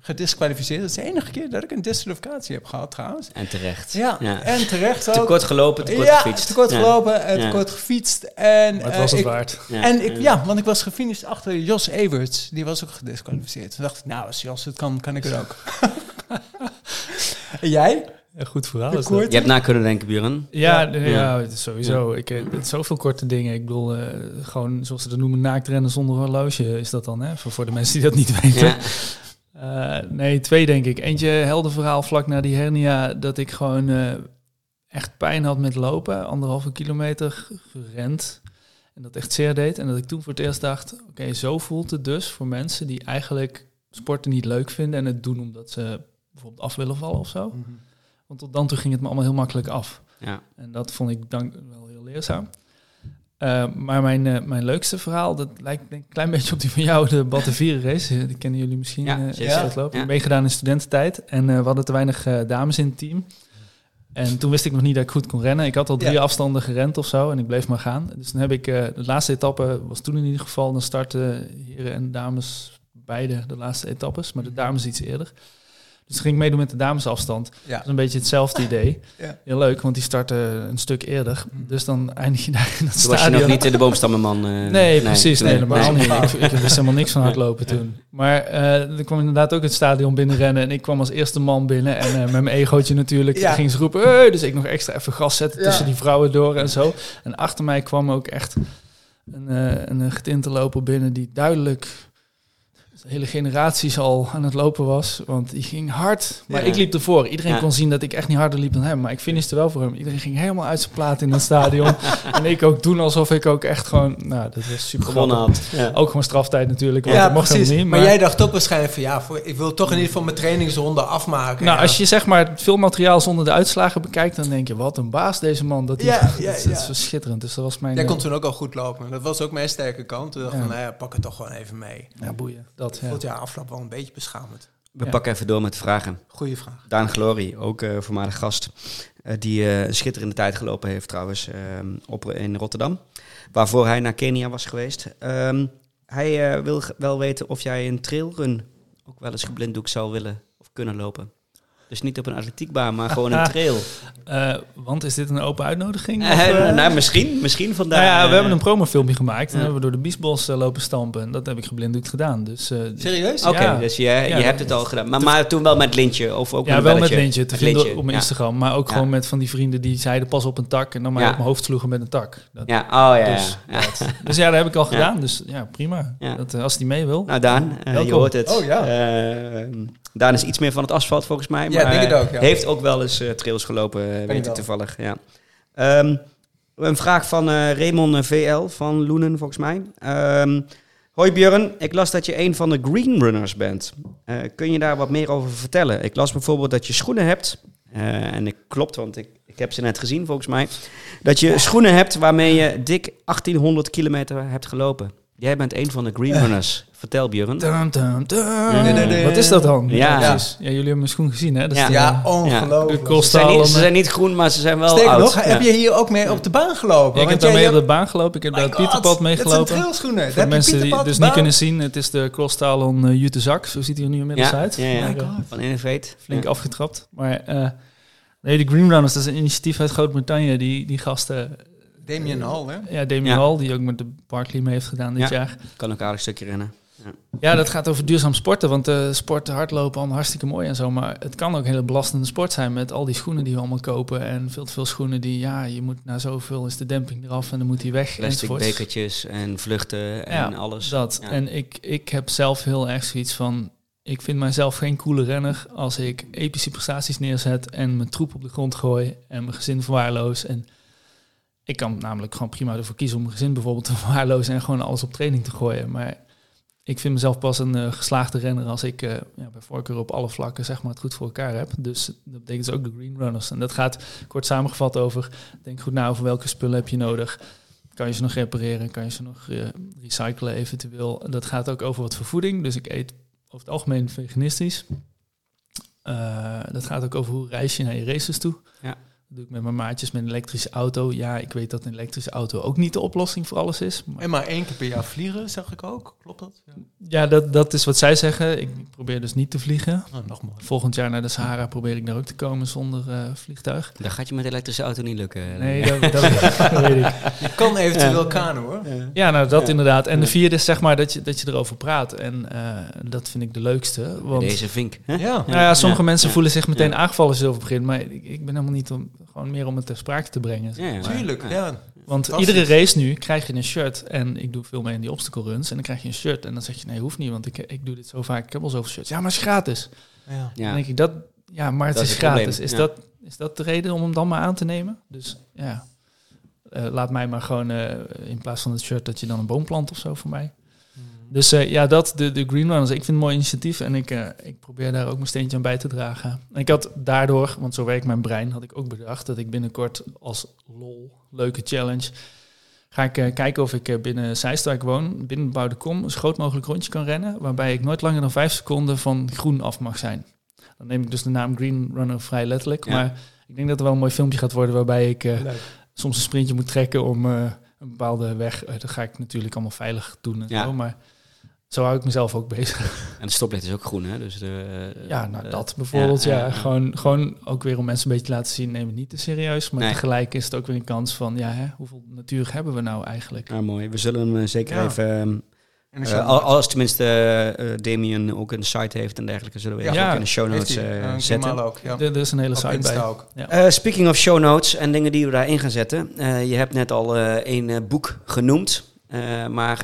gedisqualificeerd. Dat is de enige keer dat ik een disqualificatie heb gehad trouwens. En terecht. Ja, en terecht Te ook. kort gelopen, te kort ja, gefietst. te kort Ja. gelopen en te Ja. kort gefietst. En, Maar het eh, was het ik, waard. Ja. en ik, ja, want ik was gefinished achter Jos Everts. Die was ook gedisqualificeerd. Toen dacht ik, nou, als Jos het kan, kan ik het ook. en jij? Een goed verhaal is dat. Je hebt na kunnen denken, Buren. Ja, Ja. sowieso. Ik, eh, het is zoveel korte dingen. Ik bedoel, eh, gewoon zoals ze dat noemen, naakt rennen zonder horloge is dat dan, hè? Voor, voor de mensen die dat niet weten. Ja. Eh, nee, twee denk ik. Eentje helder verhaal vlak na die hernia, dat ik gewoon eh, echt pijn had met lopen. Anderhalve kilometer gerend. En dat echt zeer deed. En dat ik toen voor het eerst dacht, oké, zo voelt het dus voor mensen die eigenlijk sporten niet leuk vinden en het doen omdat ze bijvoorbeeld af willen vallen of zo. Want tot dan toe ging het me allemaal heel makkelijk af. Ja. En dat vond ik dan wel heel leerzaam. Eh, maar mijn, eh, mijn leukste verhaal, dat lijkt een klein beetje op die van jou, de Battenvieren race. Eh, Die kennen jullie misschien. Ja, zeker. uitlopen. Ja. Meegedaan in studententijd. En we hadden te weinig dames in het team. En toen wist ik nog niet dat ik goed kon rennen. Ik had al drie Ja. afstanden gerend of zo en ik bleef maar gaan. Dus dan heb ik, de laatste etappe was toen in ieder geval, dan starten heren en dames beide de laatste etappes, maar de dames iets eerder. Dus ging ik meedoen met de damesafstand. Ja. Dat is een beetje hetzelfde idee. Ja. Heel leuk, want die starten een stuk eerder. Dus dan eindig je daar in dat Toen was je nog niet in de boomstammenman. eh, Nee, precies. Nee, helemaal nee. niet. Ik, ik wist helemaal niks van hardlopen toen. Maar eh er kwam inderdaad ook het stadion binnenrennen. En ik kwam als eerste man binnen. En eh, met mijn egootje natuurlijk. Ja. ging ze roepen. "Hey!" dus ik nog extra even gas zetten Ja. tussen die vrouwen door en zo. En achter mij kwam ook echt een, eh een getinte loper binnen die duidelijk hele generaties al aan het lopen was. Want die ging hard. Maar Ja. ik liep ervoor. Iedereen Ja. kon zien dat ik echt niet harder liep dan hem. Maar ik finishte wel voor hem. Iedereen ging helemaal uit zijn plaat in het stadion. en ik ook doen alsof ik ook echt gewoon... Nou, dat was super Gewonnen grappig. had. Ja. Ook gewoon straftijd natuurlijk. Want Ja, dat mocht precies. helemaal maar, niet. jij dacht ook waarschijnlijk van ja, voor, ik wil toch in ieder geval mijn trainingsronde afmaken. Nou, als je zeg maar het filmmateriaal zonder de uitslagen bekijkt, dan denk je, wat een baas deze man. Dat, die, Ja, dat, is zo schitterend. Dus dat was mijn... Jij eh, kon toen ook al goed lopen. Dat was ook mijn sterke kant. Toen dacht ik van, nou ja, pak het toch gewoon even mee. ja, boeien. Dat, ja. Voelt ja, afloop wel een beetje beschamend. We Ja. pakken even door met de vragen. Goeie vraag. Daan Glory, ook eh voormalig gast, eh, die eh, een schitterende tijd gelopen heeft trouwens ehm, op, in Rotterdam. Waarvoor hij naar Kenia was geweest. Ehm, hij eh, wil wel weten of jij een trailrun ook wel eens geblinddoek zou willen of kunnen lopen. Dus niet op een atletiekbaan, maar gewoon een trail. Eh, want is dit een open uitnodiging? Eh, Of, eh? nou, misschien, misschien vandaag. nou ja, we hebben een promofilmpje gemaakt. En hebben we door de biesbos lopen stampen. En dat heb ik geblinddoekt gedaan. Dus eh, Serieus? Oké, Ja. dus je, je Ja, hebt het al gedaan. Maar, maar toen wel met lintje of ook ja, met wel met lintje te Met vinden lintje, op mijn ja. Instagram. Maar ook Ja. gewoon met van die vrienden die zeiden pas op een tak. En dan maar Ja. op mijn hoofd sloegen met een tak. Dat, Ja, oh ja. Dus, ja. dus ja, dat heb ik al Ja. gedaan. Dus ja, prima. Ja. Dat, als die mee wil. Nou Daan, eh, je hoort het. Oh, ja. Daan is iets meer van het asfalt volgens mij. Ja, maar denk het ook, ja. heeft ook wel eens eh, trails gelopen, eh, weet ik toevallig. Ja. Ehm, een vraag van eh Raymond VL van Loenen volgens mij. Ehm, Hoi Björn, ik las dat je een van de Green Runners bent. Kun je daar wat meer over vertellen? Ik las bijvoorbeeld dat je schoenen hebt. en ik klopt, want ik, ik heb ze net gezien volgens mij. Dat je schoenen hebt waarmee je dik 1800 kilometer hebt gelopen. Jij bent een van de Green Runners. Vertel Björn. Dum, dum, dum. Nee, nee, nee. Wat is dat dan? Ja. precies. ja jullie hebben mijn schoen gezien, hè? Dat is Ja. de- Ja, eh, ongelooflijk. de Ze zijn, niet, ze zijn niet groen, maar ze zijn wel Sterker oud. nog, Ja. heb je hier ook mee op de baan gelopen? ik heb daarmee op de baan gelopen. Ik heb daar het God, Pieterpad Dat zijn trailschoenen. Voor mensen die Pieterpad, het dus baan. niet kunnen zien, het is de Crosstalon uh, Jute Zak. Zo ziet hij er nu inmiddels ja, uit. ja, ja. Eh, Van Innovate. flink Ja. afgetrapt. Maar eh, nee, de Green Runners, dat is een initiatief uit Groot-Brittannië. Die, die gasten, Damien Hall, hè? ja, Damien Ja. Hall, die ook met de Barkley mee heeft gedaan dit Ja. jaar. Kan ook een aardig stukje rennen. Ja, dat gaat over duurzaam sporten. Want uh, sporten, hardlopen, allemaal hartstikke mooi en zo. Maar het kan ook een hele belastende sport zijn met al die schoenen die we allemaal kopen. En veel te veel schoenen die, ja, je moet na zoveel is de demping eraf en dan moet die weg. Plastic bekertjes en vluchten en Ja, alles. Dat. Ja. En ik, ik heb zelf heel erg zoiets van... Ik vind mijzelf geen coole renner als ik epische prestaties neerzet... en mijn troep op de grond gooi en mijn gezin verwaarloos. En ik kan namelijk gewoon prima ervoor kiezen om mijn gezin bijvoorbeeld te verwaarlozen... en gewoon alles op training te gooien. Maar ik vind mezelf pas een eh, geslaagde renner als ik eh, ja, bij voorkeur op alle vlakken zeg maar, het goed voor elkaar heb. Dus dat betekent dus ook de green runners. En dat gaat kort samengevat over, denk goed na over welke spullen heb je nodig. Kan je ze nog repareren? Kan je ze nog eh, recyclen eventueel? Dat gaat ook over wat voor voeding. Dus ik eet over het algemeen veganistisch. Dat gaat ook over hoe reis je naar je races toe. Ja. Dat doe ik met mijn maatjes met een elektrische auto. Ja, ik weet dat een elektrische auto ook niet de oplossing voor alles is. Maar... En maar één keer per jaar vliegen, zag ik ook. Klopt dat? Ja, ja dat, dat is wat zij zeggen. Ik probeer dus niet te vliegen. Oh, nog mooi. Volgend jaar naar de Sahara probeer ik daar ook te komen zonder uh, vliegtuig. Dat gaat je met de elektrische auto niet lukken. Nee, dat, dat, dat weet ik. Je kan eventueel ja. kano hoor. Ja, nou dat ja. inderdaad. En de vierde is zeg maar dat je, dat je erover praat. En uh, dat vind ik de leukste. Want, Deze vink. Hè? Ja. Nou ja, sommige mensen voelen zich meteen aangevallen als je erover begint. Maar ik, ik ben helemaal niet om, gewoon meer om het ter sprake te brengen. Ja, ja. Tuurlijk, ja. Want iedere race nu krijg je een shirt. En ik doe veel mee in die obstacle runs. En dan krijg je een shirt. En dan zeg je, nee, hoeft niet. Want ik, ik doe dit zo vaak. Ik heb al zoveel shirts. Ja, maar het is gratis. Ja. Dan denk ik, dat, ja, maar het dat is, is gratis. Is, ja. dat, is dat de reden om hem dan maar aan te nemen? Dus ja, uh, laat mij maar gewoon uh, in plaats van het shirt dat je dan een boom plant of zo voor mij. Dus uh, ja, dat, de, de Green Runners. Ik vind het een mooi initiatief en ik, uh, ik probeer daar ook mijn steentje aan bij te dragen. En ik had daardoor, want zo werkt mijn brein, had ik ook bedacht dat ik binnenkort als lol, leuke challenge, ga ik uh, kijken of ik binnen Zeist, waar ik woon, binnen bebouwde kom, een zo groot mogelijk rondje kan rennen, waarbij ik nooit langer dan vijf seconden van groen af mag zijn. Dan neem ik dus de naam Green Runner vrij letterlijk, ja. maar ik denk dat er wel een mooi filmpje gaat worden waarbij ik soms een sprintje moet trekken om een bepaalde weg. dat ga ik natuurlijk allemaal veilig doen en ja. zo, maar zo hou ik mezelf ook bezig. En de stoplicht is ook groen, hè? Dus de, ja, nou dat bijvoorbeeld, ja. ja, ja. Gewoon, gewoon ook weer om mensen een beetje te laten zien, neem het niet te serieus. Maar nee. tegelijk is het ook weer een kans van, ja, hè, hoeveel natuur hebben we nou eigenlijk? Ja, mooi. We zullen hem zeker Ja. even... Uh, als tenminste uh, Damien ook een site heeft en dergelijke, zullen we Ja. ook in de show notes uh, eh, zetten. Ook, ja. Er, is een hele Op site Insta bij. ook. Ja. Uh, speaking of show notes en dingen die we daarin gaan zetten. Uh, je hebt net al uh, een boek genoemd. Uh, maar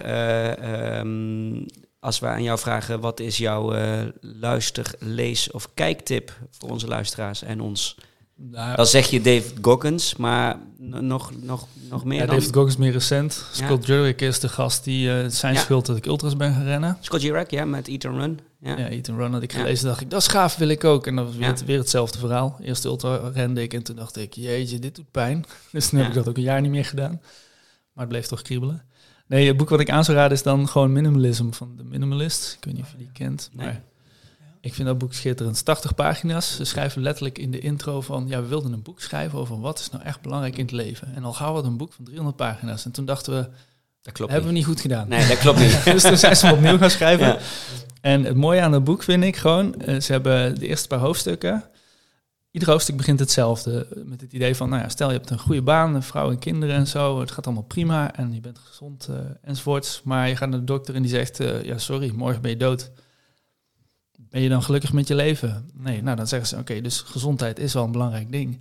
um, als we aan jou vragen, wat is jouw eh, luister, lees of kijktip voor onze luisteraars en ons? Nou, Dan zeg je David Goggins, maar nog, nog, nog meer ja, dan? David Goggins meer recent. Ja. Scott Jurek is de gast die eh, zijn Ja. schuld dat ik ultras ben gaan rennen. Scott Jurek, ja, met Eat and Run. Ja. Ja, Eat and Run had ik Ja. gelezen. dacht ik, dat is gaaf, wil ik ook. En was weer, Ja. het- weer hetzelfde verhaal. Eerst de ultra rende ik en toen dacht ik, jeetje, dit doet pijn. Dus toen Ja. heb ik dat ook een jaar niet meer gedaan. Maar het bleef toch kriebelen. Nee, het boek wat ik aan zou raden is dan gewoon Minimalism van de Minimalist. Ik weet niet of je die kent, Nee. maar ik vind dat boek schitterend. 80 pagina's. Ze schrijven letterlijk in de intro van, ja, we wilden een boek schrijven over wat is nou echt belangrijk in het leven. En al gauw wat een boek van 300 pagina's. En toen dachten we, Dat klopt hebben we niet. goed gedaan. Nee, dat klopt niet. dus toen zijn ze opnieuw gaan schrijven. Ja. En het mooie aan het boek vind ik gewoon, eh, ze hebben de eerste paar hoofdstukken. Ieder hoofdstuk begint hetzelfde. Met het idee van, nou ja, stel je hebt een goede baan, een vrouw en kinderen en zo. Het gaat allemaal prima en je bent gezond eh, enzovoorts. Maar je gaat naar de dokter en die zegt, eh, ja sorry, morgen ben je dood. Ben je dan gelukkig met je leven? Nee, nou dan zeggen ze, oké, dus gezondheid is wel een belangrijk ding.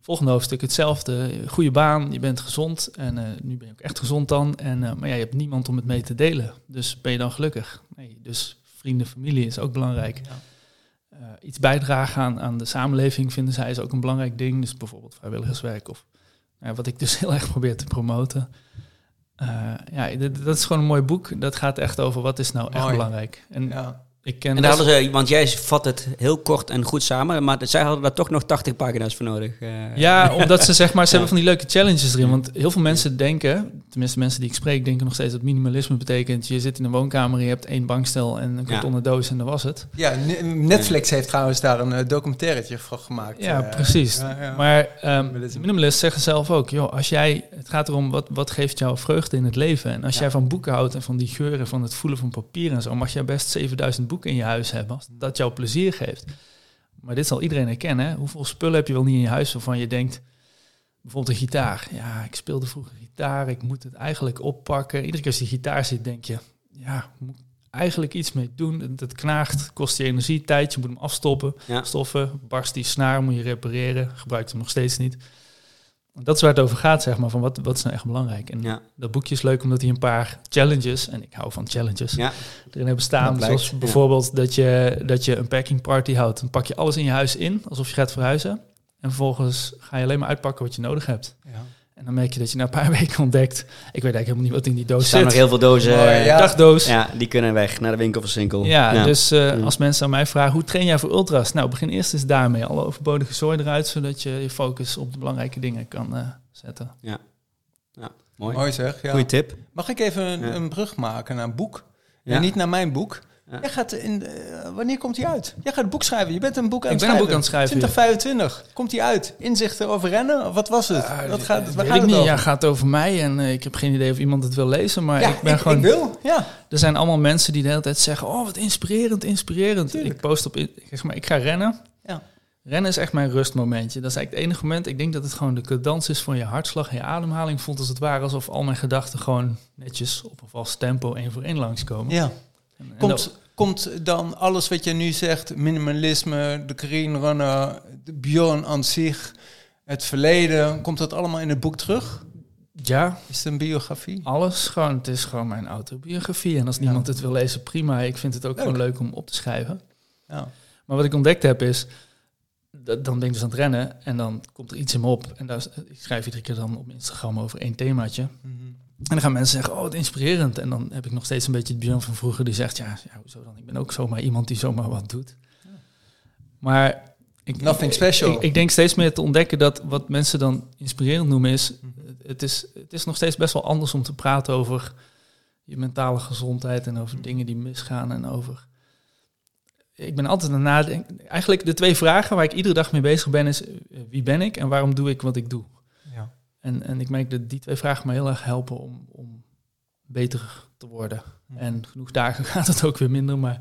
Volgende hoofdstuk hetzelfde. Goede baan, je bent gezond en eh, nu ben je ook echt gezond dan. En, maar ja, je hebt niemand om het mee te delen. Dus ben je dan gelukkig? Nee, dus vrienden, familie is ook belangrijk. Eh, iets bijdragen aan, aan de samenleving vinden zij is ook een belangrijk ding. Dus bijvoorbeeld vrijwilligerswerk of ja, wat ik dus heel erg probeer te promoten. Eh, ja, dat is gewoon een mooi boek. Dat gaat echt over wat is nou echt belangrijk. En Ja. Ik ken En daar hadden ze, want jij vat het heel kort en goed samen, maar zij hadden daar toch nog 80 pagina's voor nodig. eh. Ja, omdat ze zeg maar, ze Ja. hebben van die leuke challenges erin. Want heel veel mensen denken, tenminste mensen die ik spreek, denken nog steeds dat minimalisme betekent. Je zit in een woonkamer, je hebt één bankstel en een Ja. kartonnen doos en dat was het. Ja, Ne- Netflix heeft trouwens daar een eh, documentairetje van gemaakt. Ja, eh, precies. ja, ja. Maar ehm Minimalisme. minimalisten zeggen zelf ook, joh, als jij, het gaat erom wat, wat geeft jou vreugde in het leven. En als Ja. jij van boeken houdt en van die geuren, van het voelen van papier en zo, mag jij best 7000 boeken in je huis hebben, als dat jou plezier geeft. Maar dit zal iedereen herkennen. Hè? Hoeveel spullen heb je wel niet in je huis waarvan je denkt, bijvoorbeeld een gitaar. Ja, ik speelde vroeger gitaar, ik moet het eigenlijk oppakken. Iedere keer als je gitaar zit, denk je, ja, moet eigenlijk iets mee doen. Het, het knaagt, kost je energie, tijd, je moet hem afstoppen Ja. stoffen, barst die snaar, moet je repareren, gebruikt hem nog steeds niet. Dat is waar het over gaat, zeg maar, van wat, wat is nou echt belangrijk. En Ja. dat boekje is leuk omdat hij een paar challenges, en ik hou van challenges, Ja. erin hebben staan. Dat Zoals bijvoorbeeld dat, je, dat je een packing party houdt. Dan pak je alles in je huis in, alsof je gaat verhuizen. En vervolgens ga je alleen maar uitpakken wat je nodig hebt. Ja. En dan merk je dat je na een paar weken ontdekt, ik weet eigenlijk helemaal niet wat in die Er doos staan nog zit. heel veel dozen. Eh, ja. Dagdoos. ja, die kunnen weg naar de winkel van Sinkel. Ja, dus eh, als mensen aan mij vragen, hoe train jij voor ultras? Nou, begin eerst eens daarmee. Alle overbodige zooi eruit, zodat je je focus op de belangrijke dingen kan eh, zetten. Mooi. Mooi zeg. Ja. Goeie tip. Mag ik even een, Ja. een brug maken naar een boek? Ja. En niet naar mijn boek. Ja. Jij gaat in, wanneer komt hij uit? Jij gaat een boek schrijven. Je bent een boek aan Ik het ben een schrijven. boek aan het schrijven, ja. 2025. Komt hij uit? Inzichten over rennen? Of wat was het? wat gaat, waar gaat ik het niet. Ja, gaat over mij en eh, ik heb geen idee of iemand het wil lezen, maar Ja, ik ben gewoon... ik wil. Ja. Er zijn allemaal mensen die de hele tijd zeggen, oh wat inspirerend, inspirerend. Tuurlijk. Ik post op, ik zeg maar, ik ga rennen. Ja. Rennen is echt mijn rustmomentje. Dat is eigenlijk het enige moment. Ik denk dat het gewoon de cadans is van je hartslag en je ademhaling. Voelt als het ware alsof al mijn gedachten gewoon netjes op een vast tempo één voor één langskomen. ja. Dat- Komt, komt dan alles wat je nu zegt, minimalisme, de green runner, de Bjorn aan zich, het verleden, komt dat allemaal in het boek terug? ja, Is het een biografie? alles. Gewoon, het is gewoon mijn autobiografie. En als Ja. niemand het wil lezen, prima. Ik vind het ook Leuk. gewoon leuk om op te schrijven. Ja. Maar wat ik ontdekt heb is, dat, dan ben ik dus aan het rennen en dan komt er iets in me op. En daar, ik schrijf iedere keer dan op Instagram over één themaatje. En dan gaan mensen zeggen, oh, wat inspirerend. En dan heb ik nog steeds een beetje het Björn van vroeger die zegt, ja, ja hoezo dan? Ik ben ook zomaar iemand die zomaar wat doet. Maar ik, Nothing special. Ik, ik denk steeds meer te ontdekken dat wat mensen dan inspirerend noemen is, het is, het is nog steeds best wel anders om te praten over je mentale gezondheid en over dingen die misgaan en over... Ik ben altijd aan het nadenken. Eigenlijk de twee vragen waar ik iedere dag mee bezig ben is, eh, wie ben ik en waarom doe ik wat ik doe? En, en ik merk dat die twee vragen me heel erg helpen om, om beter te worden. En genoeg dagen gaat het ook weer minder, maar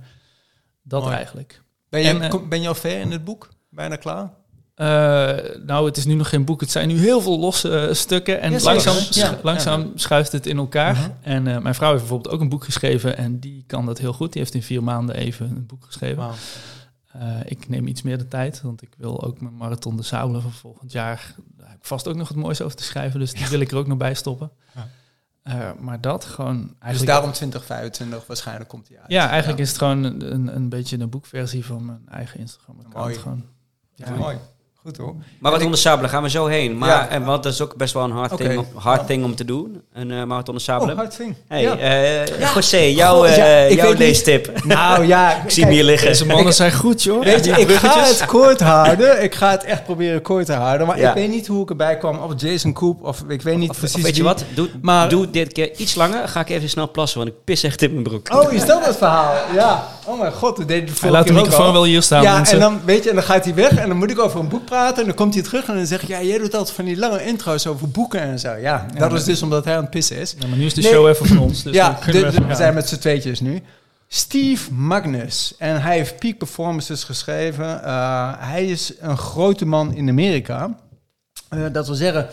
dat Mooi. eigenlijk. Ben je, En, eh, kom- ben je al ver in het boek? Bijna klaar? Eh, nou, het is nu nog geen boek. Het zijn nu heel veel losse eh, stukken. En Ja, langzaam, Ja, langzaam schuift het in elkaar. Mhm. En mijn vrouw heeft bijvoorbeeld ook een boek geschreven. En die kan dat heel goed. Die heeft in vier maanden even een boek geschreven. Eh, ik neem iets meer de tijd. Want ik wil ook mijn marathon de Saulen van volgend jaar... Daar heb ik vast ook nog het moois over te schrijven. Dus die wil ik er ook nog bij stoppen. Ja. Eh, maar dat gewoon Dus eigenlijk... daarom 2025 waarschijnlijk komt hij uit. ja, eigenlijk is het gewoon een, een, beetje een boekversie van mijn eigen Instagram-account. Mooi. Gewoon. Ja, mooi. Goed hoor. Marathon de Sabelen gaan we zo heen. Maar, Ja. en, want dat is ook best wel een hard, Oké. thing, om- hard thing om te doen. Een eh Marathon de Oh, Sabelen. hard thing. hey, Ja. eh, Ja. José, jouw, ik jouw leestip. Nou ja, Ik zie hem hier liggen. Deze mannen zijn goed, joh. Weet je, ik ga het kort houden. Ik ga het echt proberen kort te houden. Maar Ja. ik weet niet hoe ik erbij kwam. Of Jason Koop, of ik weet niet Of, precies of weet je wat? Doe, Maar- doe dit keer iets langer. Ga ik even snel plassen, want ik pis echt in mijn broek. Oh, is dat het verhaal? Ja. Oh mijn god, we deden het Hij laat de microfoon wel hier staan, Ja, mensen. en dan, weet je, en dan gaat hij weg en dan moet ik over een boek praten. En dan komt hij terug en dan zeg ik, ja, jij doet altijd van die lange intro's over boeken en zo. Ja, dat is dus omdat hij aan het pissen is. Ja, maar nu is de Nee. show even van ons. Dus ja, de- we zijn met z'n tweetjes nu. Steve Magnus. En hij heeft Peak Performances geschreven. Eh, hij is een grote man in Amerika. Eh, dat wil zeggen,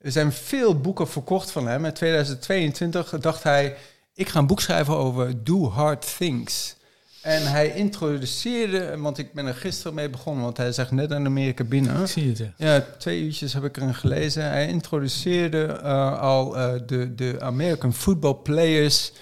er zijn veel boeken verkocht van hem. In 2022 dacht hij, ik ga een boek schrijven over Do Hard Things. En hij introduceerde, want ik ben er gisteren mee begonnen, want hij zegt net in Amerika binnen. Ik zie het, ja. Ja, twee uurtjes heb ik erin gelezen. Hij introduceerde eh, al eh, de, de American football players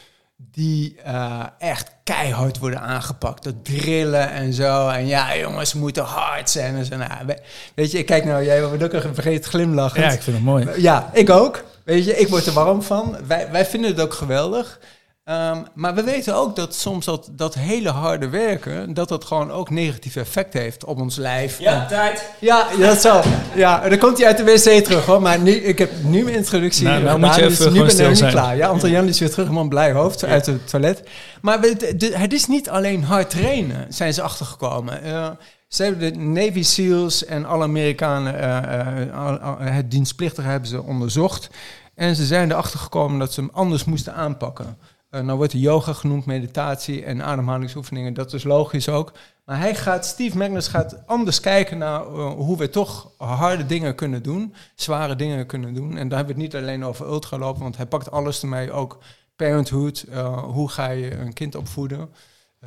die eh, echt keihard worden aangepakt. Dat drillen en zo. En ja, jongens, moeten hard zijn. En zo. Nou, we- weet je, ik kijk nou, jij wordt ook even vergeten glimlachen. Ja, ik vind het mooi. Ja, ik ook. Weet je, ik word er warm van. Wij, wij vinden het ook geweldig. Ehm, maar we weten ook dat soms dat, dat hele harde werken, dat dat gewoon ook negatief effect heeft op ons lijf. En- tijd. ja, dat zal. Ja, dan komt hij uit de wc terug hoor. Maar nu, ik heb nu mijn introductie. Nou, nou gedaan, moet je dus even nu ben ik niet zijn. klaar. Ja, Anton Jan is weer terug, man blij hoofd uit het toilet. Maar we- de- de- het is niet alleen hard trainen, zijn ze achtergekomen. Eh, ze hebben de Navy SEALs en alle Amerikanen, eh, eh, al- al- het dienstplichtige hebben ze onderzocht. En ze zijn erachter gekomen dat ze hem anders moesten aanpakken. Eh, nou wordt de yoga genoemd, meditatie en ademhalingsoefeningen. Dat is logisch ook. Maar hij gaat, Steve Magnus gaat anders kijken naar eh, hoe we toch harde dingen kunnen doen. Zware dingen kunnen doen. En daar hebben we het niet alleen over ultralopen, want hij pakt alles ermee. Ook parenthood, eh, hoe ga je een kind opvoeden.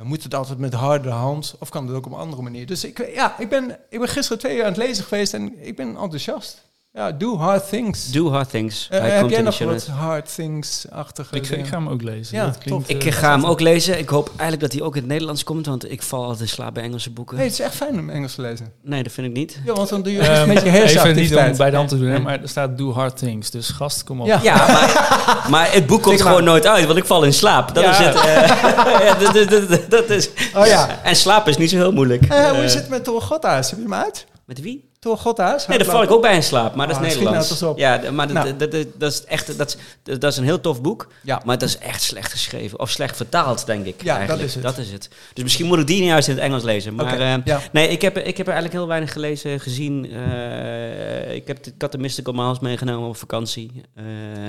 Moet het altijd met harde hand of kan het ook op een andere manier? Dus ik, ja, ik, ben, ik ben gisteren twee uur aan het lezen geweest en ik ben enthousiast. Ja, do hard things. Do hard things. Hij heb jij nog wat hard things-achtige Ik, ga hem ook lezen. Ja, dat klinkt, Ik eh, ga hem ook lezen. Ik hoop eigenlijk dat hij ook in het Nederlands komt, want ik val altijd in slaap bij Engelse boeken. Nee, het is echt fijn om Engels te lezen. Nee, dat vind ik niet. Ja, want dan doe je ehm, echt met je even niet hersenactiviteit. om bij de hand te doen, hè, maar er staat do hard things. Dus gast, kom op. Ja. Ja, maar, maar het boek komt gewoon nooit uit, want ik val in slaap. Dat Ja. is het. eh, dat, dat- dat- dat is. Oh ja. En slapen is niet zo heel moeilijk. Eh, hoe is het met Thor Godhuis? Heb je hem uit? Met wie? Godhuis? Nee, daar val ik ook bij in slaap, maar dat Oh, is schiet nou Nederlands. op. Ja, maar dat, Nou. dat, dat, dat is echt dat is, dat is een heel tof boek, Ja. maar dat is echt slecht geschreven. Of slecht vertaald, denk ik. Ja, dat is het. Dat is het. Dus misschien moet ik die niet juist in het Engels lezen. Maar Oké, eh, ja. nee, ik heb, ik heb er eigenlijk heel weinig gelezen, gezien. Eh, ik, heb de, de Mystical Miles meegenomen op vakantie. Eh,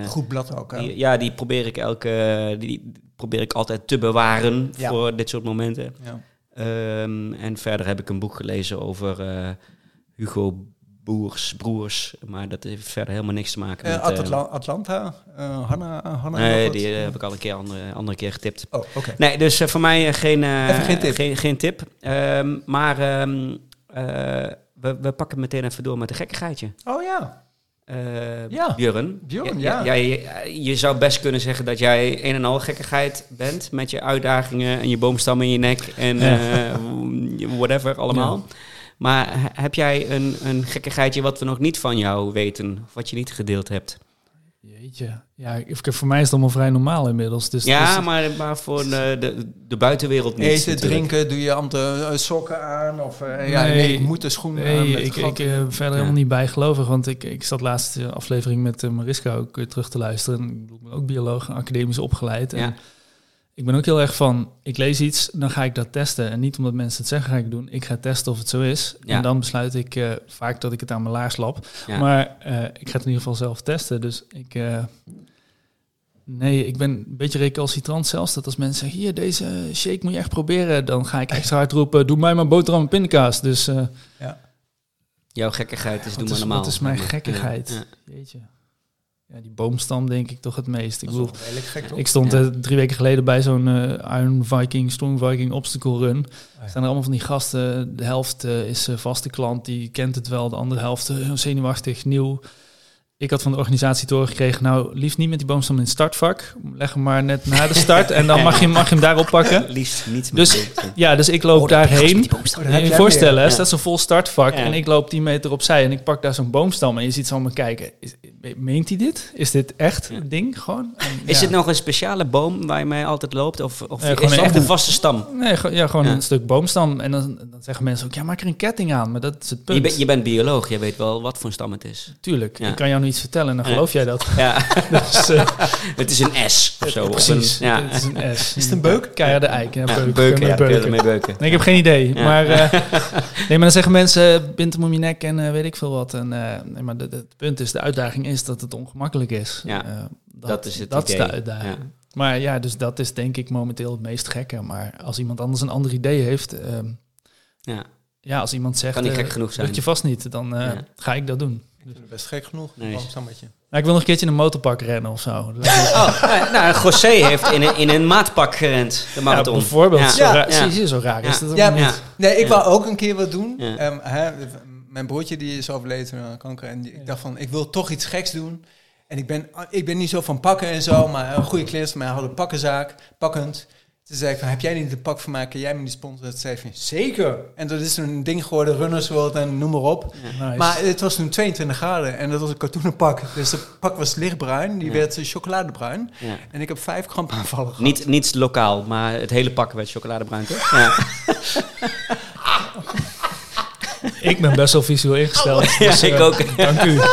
Goed blad ook. hè? die- ja, die probeer ik elke, die, probeer ik altijd te bewaren Ja. voor dit soort momenten. Ja. Ehm, en verder heb ik een boek gelezen over eh, Hugo Boers, Broers. Maar dat heeft verder helemaal niks te maken Eh, met... eh, Atla- Atlanta? eh Hanna? Hanna nee, die heb ik al een keer andere, andere keer getipt. Oh, oké. Nee, dus voor mij geen, geen tip. Geen, geen tip. Ehm, maar ehm, eh, we, we pakken meteen even door met een gekkigheidje. Oh ja. Ja. Björn. Björn, ja. je, je zou best kunnen zeggen dat jij een en al gekkigheid bent met je uitdagingen en je boomstam in je nek en Ja. whatever allemaal. Maar he- heb jij een, een gekkigheidje wat we nog niet van jou weten, of wat je niet gedeeld hebt? Jeetje. Ja, voor mij is het allemaal vrij normaal inmiddels. Dus, ja, dus- maar, maar voor de, de, de buitenwereld niet. Eten, natuurlijk. drinken, doe je andere eh, sokken aan? Of eh, ja, Nee. nee, ik moet de schoenen aan Nee, met ik, ik eh, verder Ja. helemaal niet bijgelovig. Want ik, ik zat laatst de aflevering met uh, Mariska ook weer terug te luisteren. En ik ben ook bioloog, academisch opgeleid. En Ja. Ik ben ook heel erg van, ik lees iets, dan ga ik dat testen. En niet omdat mensen het zeggen, ga ik doen. Ik ga testen of het zo is. Ja. En dan besluit ik eh, vaak dat ik het aan mijn laars lap. Ja. Maar eh, ik ga het in ieder geval zelf testen. Dus ik... eh, Nee, ik ben een beetje recalcitrant zelfs. Dat als mensen zeggen, hier, deze shake moet je echt proberen. Dan ga ik extra hard roepen, doe mij maar boterham en pindakaas. Dus eh, Jouw gekkigheid is doe maar normaal. Wat is mijn Ja. gekkigheid? Ja. Jeetje. Ja, die boomstam denk ik toch het meest. Ik bedoel, gek, ik stond Ja. drie weken geleden bij zo'n eh, Iron Viking, Strong Viking obstacle run. ja. Er zijn er allemaal van die gasten. De helft eh, is eh, vaste klant, die kent het wel. De andere helft zenuwachtig, nieuw. Ik had van de organisatie te horen gekregen, nou, liefst niet met die boomstam in het startvak. Leg hem maar net na de start en dan mag je, mag je hem daar oppakken. Liefst niet met Dus-. Ja, dus ik loop Oh, dat daarheen. je je voorstellen, meer. hè, staat zo'n vol startvak Ja. en ik loop 10 meter opzij en ik pak daar zo'n boomstam en je ziet ze allemaal kijken. Is, meent hij dit? Is dit echt Ja. een ding gewoon? En, Is ja. het nog een speciale boom waar je mee altijd loopt? Of, of Nee, is gewoon het een echt een vaste stam? Nee, gewoon- ja, gewoon Ja. een stuk boomstam. En dan, dan zeggen mensen ook, ja, maak er een ketting aan. Maar dat is het punt. Je, bent- je bent bioloog, je weet wel wat voor een stam het is. Tuurlijk, Ja. ik kan jou nu iets vertellen en dan geloof jij dat. Ja, Dus, eh, het is een S of zo. of precies, een- ja. het is een S. Is het een beuk? Keiharde eik. Ja, Ja, beuken. beuken, ja, je beuken. Nee, ik heb geen idee. Ja. Maar, eh, nee, maar dan zeggen mensen, bind hem om je nek en eh, weet ik veel wat. En, eh, nee, maar de- de- het punt is, de uitdaging is dat het ongemakkelijk is. Ja, Eh, dat is het Dat is de uitdaging. Ja. Maar ja, dus dat is denk ik momenteel het meest gekke. Maar als iemand anders een ander idee heeft... ehm, Ja. ja, als iemand zegt... Kan niet eh, gek genoeg zijn. lukt je vast niet, dan eh, Ja. ga ik dat doen. Vind het best gek genoeg. Nee. een. Maar ik wil nog een keertje in een motorpak rennen of zo. Dat lijkt me- Oh, nou, nou, José heeft in een, in een maatpak gerend, de ja, marathon. bijvoorbeeld. Ja. Zo Ja. raar, Ja. Zie, je, zo raar is dat Ja, ook niet. Ja. Nee, ik Ja. wou ook een keer wat doen. Ja. Ehm, hè, mijn broertje die is overleden aan kanker. En ik dacht van, ik wil toch iets geks doen. En ik ben, ik ben niet zo van pakken en zo. Maar een goede cliënt van mij had een pakkenzaak. Pakkend. Toen zei ik van, heb jij niet een pak van mij? Kan jij me die sponsoren? Toen zei van, zeker. En dat is een ding geworden, Runners World en noem maar op. Nice. Maar het was toen 22 graden en dat was een katoenen pak. Dus het pak was lichtbruin, die Ja. werd eh, chocoladebruin. Ja. En ik heb vijf krampaanvallen gehad. Niet, niet lokaal, maar het hele pak werd chocoladebruin, toch? Ja. ik ben best wel visueel ingesteld. Ja, dus, ik eh, ook. Dank u.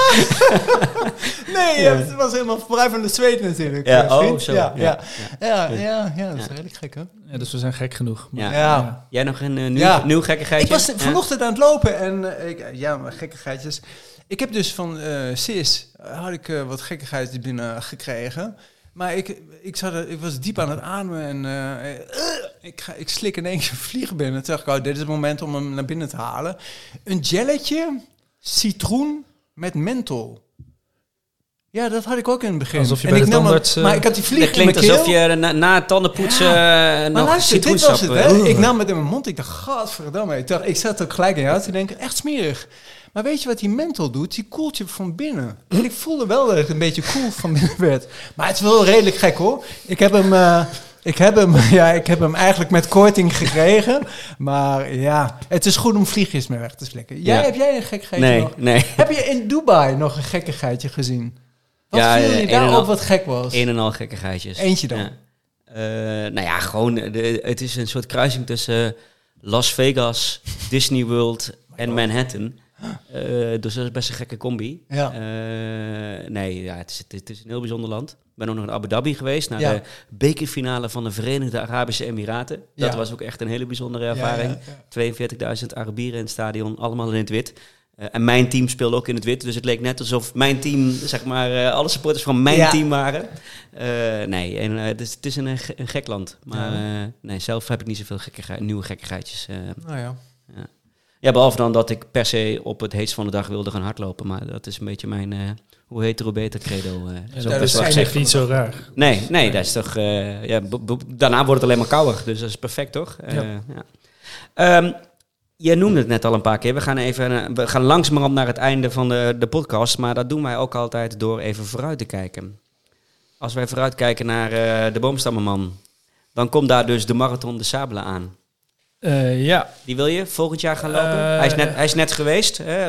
Nee, ja, het was helemaal vrij van de zweet natuurlijk. Ja, eh, oh, zo. Ja, Ja, ja, ja, ja, ja, dat is Ja. redelijk gek, hè? Ja, dus we zijn gek genoeg. Maar- Ja. Ja. Jij nog een eh, nieuw, Ja. nieuw gekkigheidje? Ik was Ja? vanochtend aan het lopen en ik, ja, maar gekkigheidjes. Ik heb dus van eh Sis had ik wat gekkigheidjes binnen gekregen. Maar ik, ik, zat was diep aan het ademen en eh, eh, ik, ik slik in één keer vliegen binnen. Toen dacht ik, oh, dit is het moment om hem naar binnen te halen. Een jelletje citroen met menthol. Ja, dat had ik ook in het begin. Alsof je En bij ik de hem- eh, maar ik had die vlieg Het in mijn klinkt keel. alsof je na, na het tandenpoetsen eh, Maar nog luister, dit citroensap... was het, hè? Ik nam het in mijn mond. Ik dacht, godverdamme. Ik, dacht, ik zat ook gelijk aan jou te denken, echt smerig. Maar weet je wat die menthol doet? Die koelt je van binnen. En ik voelde wel dat ik een beetje koel van binnen werd. Maar het is wel redelijk gek, hoor. Ik heb hem... eh, ik heb, hem, ja, ik heb hem eigenlijk met korting gekregen. Maar ja, het is goed om vliegjes mee weg te slikken. Jij, Ja. Heb jij een gekkigheidje Nee, nog? nee. Heb je in Dubai nog een gekkigheidje gezien? Wat Ja, viel ja, je een daar en op al- wat gek was? Een en al gekkigheidjes. Eentje dan. Eh, nou ja, gewoon, eh, de, het is een soort kruising tussen Las Vegas, Disney World en Manhattan. Eh, dus dat is best een gekke combi. Ja. Eh, nee, ja, het, is, het is een heel bijzonder land. Ik ben ook nog in Abu Dhabi geweest, naar Ja. de bekerfinale van de Verenigde Arabische Emiraten. Dat Ja. was ook echt een hele bijzondere ervaring. ja. 42.000 Arabieren in het stadion, allemaal in het wit. Eh, en mijn team speelde ook in het wit, dus het leek net alsof mijn team, zeg maar, eh, alle supporters van mijn Ja. team waren. Eh, nee, en, eh, het, is, het is een, ge- een gek land. Maar Ja. eh, nee, zelf heb ik niet zoveel gekke, nieuwe gekkigheidjes. eh. Nou ja. ja, behalve dan dat ik per se op het heetst van de dag wilde gaan hardlopen. Maar dat is een beetje mijn, eh, hoe heet hoe beter credo. eh. Ja, Zo dat best is zich niet zo raar. Nee, nee, dat is toch. eh, ja, daarna wordt het alleen maar kouder, dus dat is perfect, toch? Eh, Ja. ja. Je noemde het net al een paar keer. We gaan even, eh, we gaan langzamerhand naar het einde van de, de podcast, maar dat doen wij ook altijd door even vooruit te kijken. Als wij vooruit kijken naar eh, de boomstammenman, dan komt daar dus de marathon de Sabelen aan. Eh, ja, Die wil je volgend jaar gaan lopen? Hij, is net, hij is net geweest, hè,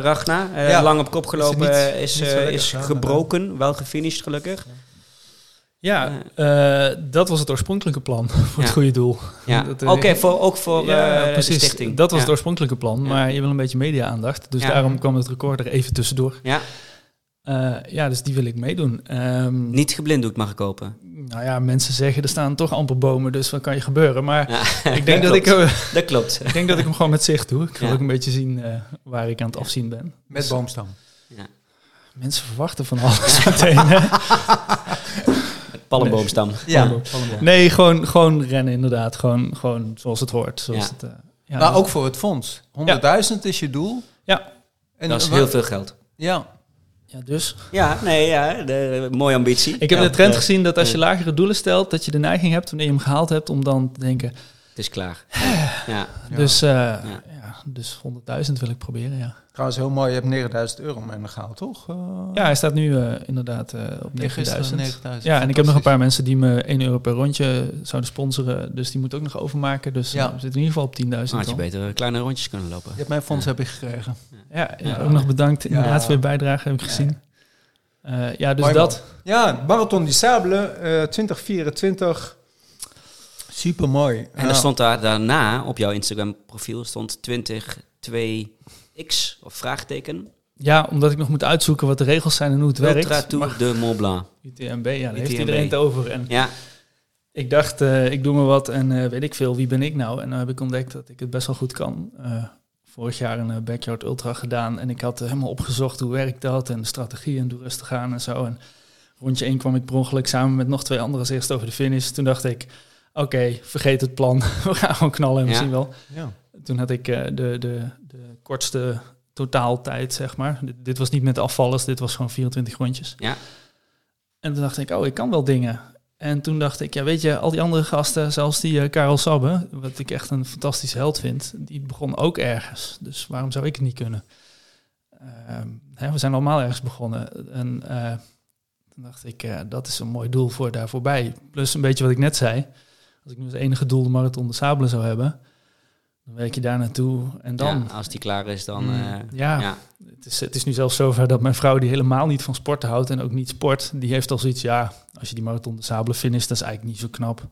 Ragna. Ja. Lang op kop gelopen, niet- is, niet zo lekker is maar- gebroken, wel gefinished gelukkig. ja eh, dat was het oorspronkelijke plan voor Ja. het goede doel. Ja. Dat, eh, Oké, voor, ook voor ja, eh, de stichting. Dat was ja. het oorspronkelijke plan, Ja. maar je wil een beetje media-aandacht. Dus Ja. daarom kwam het record er even tussendoor. Ja, Eh, ja, dus die wil ik meedoen. Ehm, niet geblinddoekt mag ik kopen. Nou ja, mensen zeggen er staan toch amper bomen, dus wat kan je gebeuren? Maar Ja, ik denk dat ik, klopt. Dat klopt. ik denk dat ik hem gewoon met zicht doe. Ik wil Ja. ook een beetje zien eh, waar ik aan het afzien ben. Met Dus, boomstam. Mensen verwachten van alles meteen. hè? Palmboomstam. Ja. Nee, gewoon, gewoon rennen inderdaad. Gewoon, gewoon zoals het hoort. Zoals Ja. het, eh, ja, Maar ook voor het fonds. 100.000 is je doel. Ja. En Dat is heel veel geld. Ja. Ja, dus. Ja, nee, ja, de, mooie ambitie. Ik heb Ja. de trend gezien dat als je lagere doelen stelt, dat je de neiging hebt, wanneer je hem gehaald hebt, om dan te denken, Het is klaar. Ja. Ja. Dus, eh, Ja. Ja. dus 100.000 wil ik proberen, ja. Ja. 100.000 wil ik proberen, ja. Trouwens, heel mooi. Je hebt 9000 euro mee gehaald, toch? Eh, Ja, hij staat nu eh, inderdaad eh, op nee, gisteren 9000. 9000. Ja, en ik heb nog een paar mensen die me 1 euro per rondje zouden sponsoren. Dus die moet ook nog overmaken. Dus Ja. we zitten in ieder geval op 10.000. Dan had je beter kleine rondjes kunnen lopen. Je hebt mijn fonds heb ik gekregen. Ja, ja, Ja. ook nog bedankt. Inderdaad, Ja. voor je bijdrage heb ik Ja. gezien. Eh, ja, dus Mooi, dat. Ja, Marathon du Sable eh 2024. Super mooi. En er stond daar daarna op jouw Instagram profiel stond 202x of vraagteken. Ja, omdat ik nog moet uitzoeken wat de regels zijn en hoe het Ultra werkt. Tour Maar de Mont Blanc. UTMB, ja, daar heeft iedereen het over. En Ja, ik dacht, eh, ik doe me wat en eh, weet ik veel, wie ben ik nou? En dan heb ik ontdekt dat ik het best wel goed kan. Eh, vorig jaar een Backyard Ultra gedaan en ik had helemaal opgezocht hoe werkt dat en de strategie en doe rustig aan en zo. En rondje 1 kwam ik per ongeluk samen met nog twee anderen als eerst over de finish. Toen dacht ik, oké, vergeet het plan. We gaan gewoon knallen en we Ja. zien wel. Ja. Toen had ik eh, de, de, de kortste totaaltijd, zeg maar. Dit, dit was niet met afvallers, dit was gewoon 24 rondjes. Ja. En toen dacht ik, oh, ik kan wel dingen. En toen dacht ik, ja, weet je, al die andere gasten, zelfs die eh, Karel Sabbe, wat ik echt een fantastische held vind, die begon ook ergens. Dus waarom zou ik het niet kunnen? Ehm, hè, we zijn allemaal ergens begonnen. En eh, toen dacht ik, eh, dat is een mooi doel voor daar voorbij. Plus een beetje wat ik net zei. Als ik nu als enige doel de marathon de Sabelen zou hebben, dan werk je daar naartoe. En dan, ja, als die klaar is, dan... Mm. eh, ja, ja. Het, is, het is nu zelfs zover dat mijn vrouw, die helemaal niet van sporten houdt en ook niet sport, die heeft al zoiets, ja, als je die marathon de Sabelen finisht, dat is eigenlijk niet zo knap.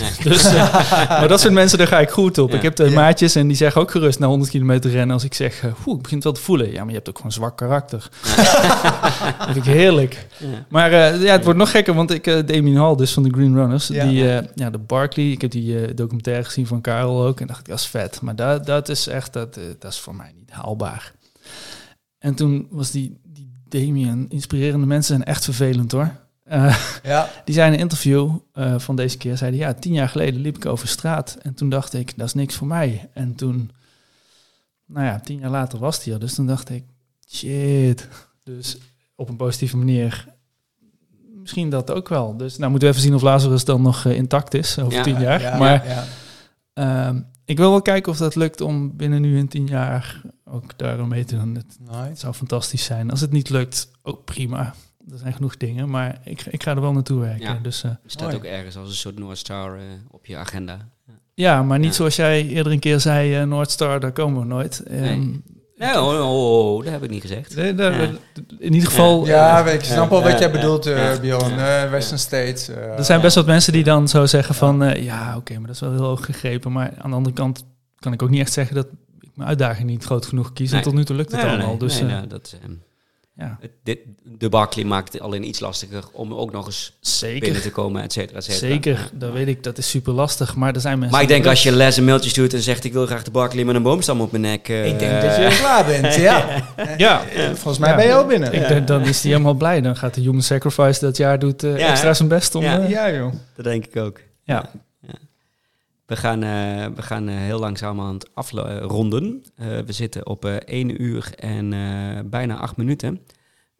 Nee. Dus, eh, maar dat soort mensen, daar ga ik goed op. Ja. Ik heb Ja. maatjes en die zeggen ook gerust na 100 kilometer rennen als ik zeg, eh, oeh, ik begin het wel te voelen. Ja, maar je hebt ook gewoon zwak karakter. dat vind ik heerlijk. Maar eh, ja, het wordt nog gekker, want ik, Damien Hall, dus van de Green Runners, die, ja, de Barkley, ik heb die documentaire gezien van Karel ook en dacht ik, dat is vet. Maar dat, dat is echt, dat, dat is voor mij niet haalbaar. En toen was die, die Damien, inspirerende mensen zijn echt vervelend hoor. Eh, Ja. die zei in een interview eh, van deze keer, zei hij, ja, tien jaar geleden liep ik over straat en toen dacht ik, dat is niks voor mij. En toen, nou ja, tien jaar later was hij er, dus toen dacht ik, shit. Dus op een positieve manier, misschien dat ook wel. Dus nou moeten we even zien of Lazarus dan nog eh, intact is over Ja. tien jaar. Ja, maar ja. ehm, ik wil wel kijken of dat lukt om binnen nu en tien jaar ook daar mee te doen. Het, het Nice. zou fantastisch zijn. Als het niet lukt, ook prima. Er zijn genoeg dingen, maar ik, ik ga er wel naartoe werken. Ja. Dus, eh, Er staat Mooi. ook ergens als een soort North Star eh, op je agenda. ja, maar niet Ja. zoals jij eerder een keer zei, eh North Star, daar komen we nooit. Ehm, Nee, oh, oh, oh, dat heb ik niet gezegd. nee, daar- Ja. In ieder geval, Ja, weet ik snap wel Ja, wat jij bedoelt, eh. Bjorn. Western States. er zijn best wat mensen die dan zo zeggen van, eh, ja, oké, maar dat is wel heel hoog gegrepen. Maar aan de andere kant kan ik ook niet echt zeggen dat ik mijn uitdaging niet groot genoeg kies. Nee. En tot nu toe lukt het allemaal. nee, dus nee, nou, dat, ehm, ja, dit, de Barkley maakt het alleen iets lastiger om ook nog eens zeker. binnen te komen, et cetera, et cetera. Zeker, dat weet ik, dat is super lastig. Maar er zijn mensen. Maar ik denk als je Les een mailtje stuurt en zegt ik wil graag de Barkley met een boomstam op mijn nek. eh, Ik denk dat je klaar bent, ja. Ja, Eh, Volgens mij Ja. ben je al binnen. Ik denk, dan is hij helemaal blij. Dan gaat de Human Sacrifice dat jaar doet eh, Ja, extra zijn best om... Ja. eh, Ja, joh. Dat denk ik ook. Ja. We gaan, eh, we gaan eh, heel langzaam aan het afronden. Eh, we zitten op eh 1 uur en bijna 8 minuten.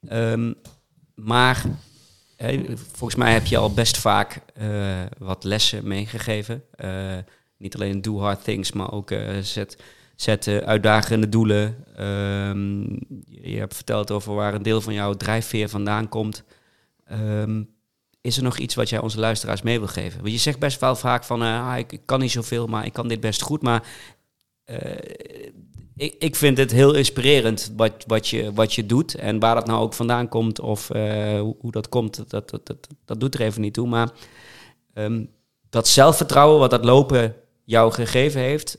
Ehm, maar volgens mij heb je al best vaak wat lessen meegegeven. Niet alleen do hard things, maar ook zet, zet uitdagende doelen. Ehm, je, hebt verteld over waar een deel van jouw drijfveer vandaan komt. Ehm, is er nog iets wat jij onze luisteraars mee wil geven? Want je zegt best wel vaak van, eh, ah, ik, kan niet zoveel, maar ik kan dit best goed. Maar eh, ik, ik vind het heel inspirerend wat, wat, je, wat je doet. En waar dat nou ook vandaan komt of eh, hoe, hoe dat komt, dat, dat, dat, dat doet er even niet toe. Maar ehm, dat zelfvertrouwen wat dat lopen jou gegeven heeft,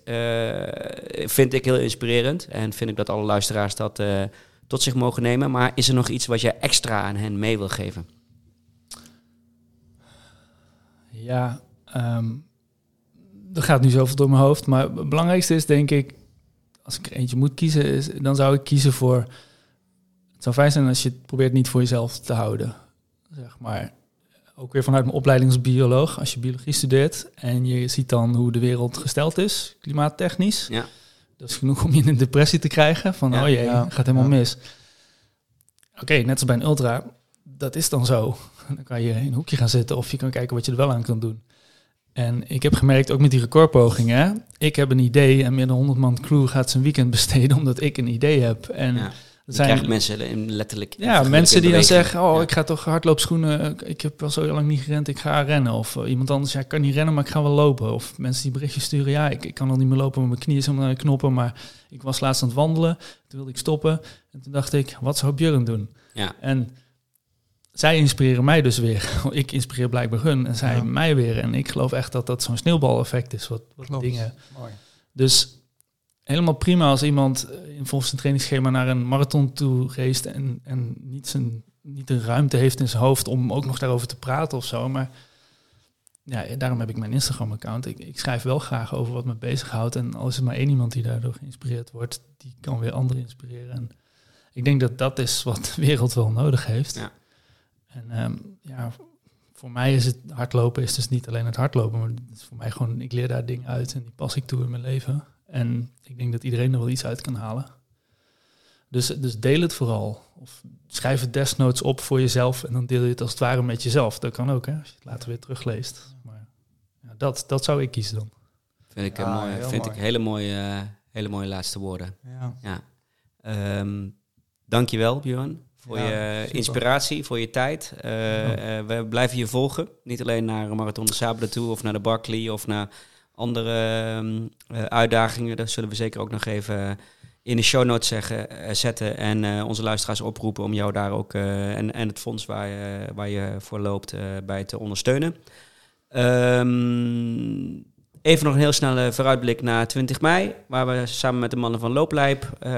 vind ik heel inspirerend. En vind ik dat alle luisteraars dat tot zich mogen nemen. Maar is er nog iets wat je extra aan hen mee wil geven? Ja, ehm er gaat nu zoveel door mijn hoofd. Maar het belangrijkste is denk ik, als ik er eentje moet kiezen, is, dan zou ik kiezen voor... Het zou fijn zijn als je het probeert niet voor jezelf te houden. Zeg maar, ook weer vanuit mijn opleiding als bioloog. Als je biologie studeert en je ziet dan hoe de wereld gesteld is, klimaattechnisch. Ja. Dat is genoeg om je in een depressie te krijgen. Van, Ja. oh jee, Ja. gaat helemaal Ja. mis. Oké, net als bij een ultra, dat is dan zo. Dan kan je in een hoekje gaan zitten of je kan kijken wat je er wel aan kan doen. En ik heb gemerkt, ook met die recordpogingen, ik heb een idee en meer dan 100 man crew gaat zijn weekend besteden omdat ik een idee heb. En Ja. krijgt zijn mensen letterlijk... ja, mensen die dan zeggen, oh, Ja. ik ga toch hardloopschoenen, ik heb al zo lang niet gerend, ik ga rennen. Of eh, iemand anders, ja, ik kan niet rennen, maar ik ga wel lopen. Of mensen die berichtjes sturen, ja, ik, ik kan al niet meer lopen, want mijn knieën zijn naar de knoppen, maar ik was laatst aan het wandelen, toen wilde ik stoppen. En toen dacht ik, wat zou Björn doen? Ja. En zij inspireren mij dus weer. Ik inspireer blijkbaar hun en zij Ja. mij weer. En ik geloof echt dat dat zo'n sneeuwbaleffect is, wat, wat Klopt. dingen... Mooi. Dus helemaal prima als iemand eh, in volgens zijn trainingsschema naar een marathon toe race en, en niet, zijn, niet de ruimte heeft in zijn hoofd om ook nog daarover te praten of zo. Maar ja, daarom heb ik mijn Instagram-account. Ik, ik schrijf wel graag over wat me bezighoudt. En als er maar één iemand die daardoor geïnspireerd wordt, die kan weer anderen inspireren. En ik denk dat dat is wat de wereld wel nodig heeft. Ja. En ehm, ja, voor mij is het hardlopen is dus niet alleen het hardlopen, maar het is voor mij gewoon, ik leer daar dingen uit en die pas ik toe in mijn leven. En ik denk dat iedereen er wel iets uit kan halen. Dus, dus deel het vooral. Of schrijf het desnoods op voor jezelf en dan deel je het als het ware met jezelf. Dat kan ook, hè, als je het later weer terugleest. Maar ja, dat, dat zou ik kiezen dan. Vind ik, Ja, een mooie, heel vind mooi. ik hele, mooie, eh, hele mooie laatste woorden. Ja. Ja. Ehm dankjewel, Björn, voor Ja, je super. inspiratie, voor je tijd. Eh, eh, we blijven je volgen. Niet alleen naar Marathon de Sabelen toe of naar de Barkley of naar andere ehm, eh, uitdagingen. Dat zullen we zeker ook nog even in de show notes zeggen, zetten. En onze luisteraars oproepen om jou daar ook en, en het fonds waar je, waar je voor loopt bij te ondersteunen. Ehm, even nog een heel snelle vooruitblik naar 20 mei, waar we samen met de mannen van Looplijp eh,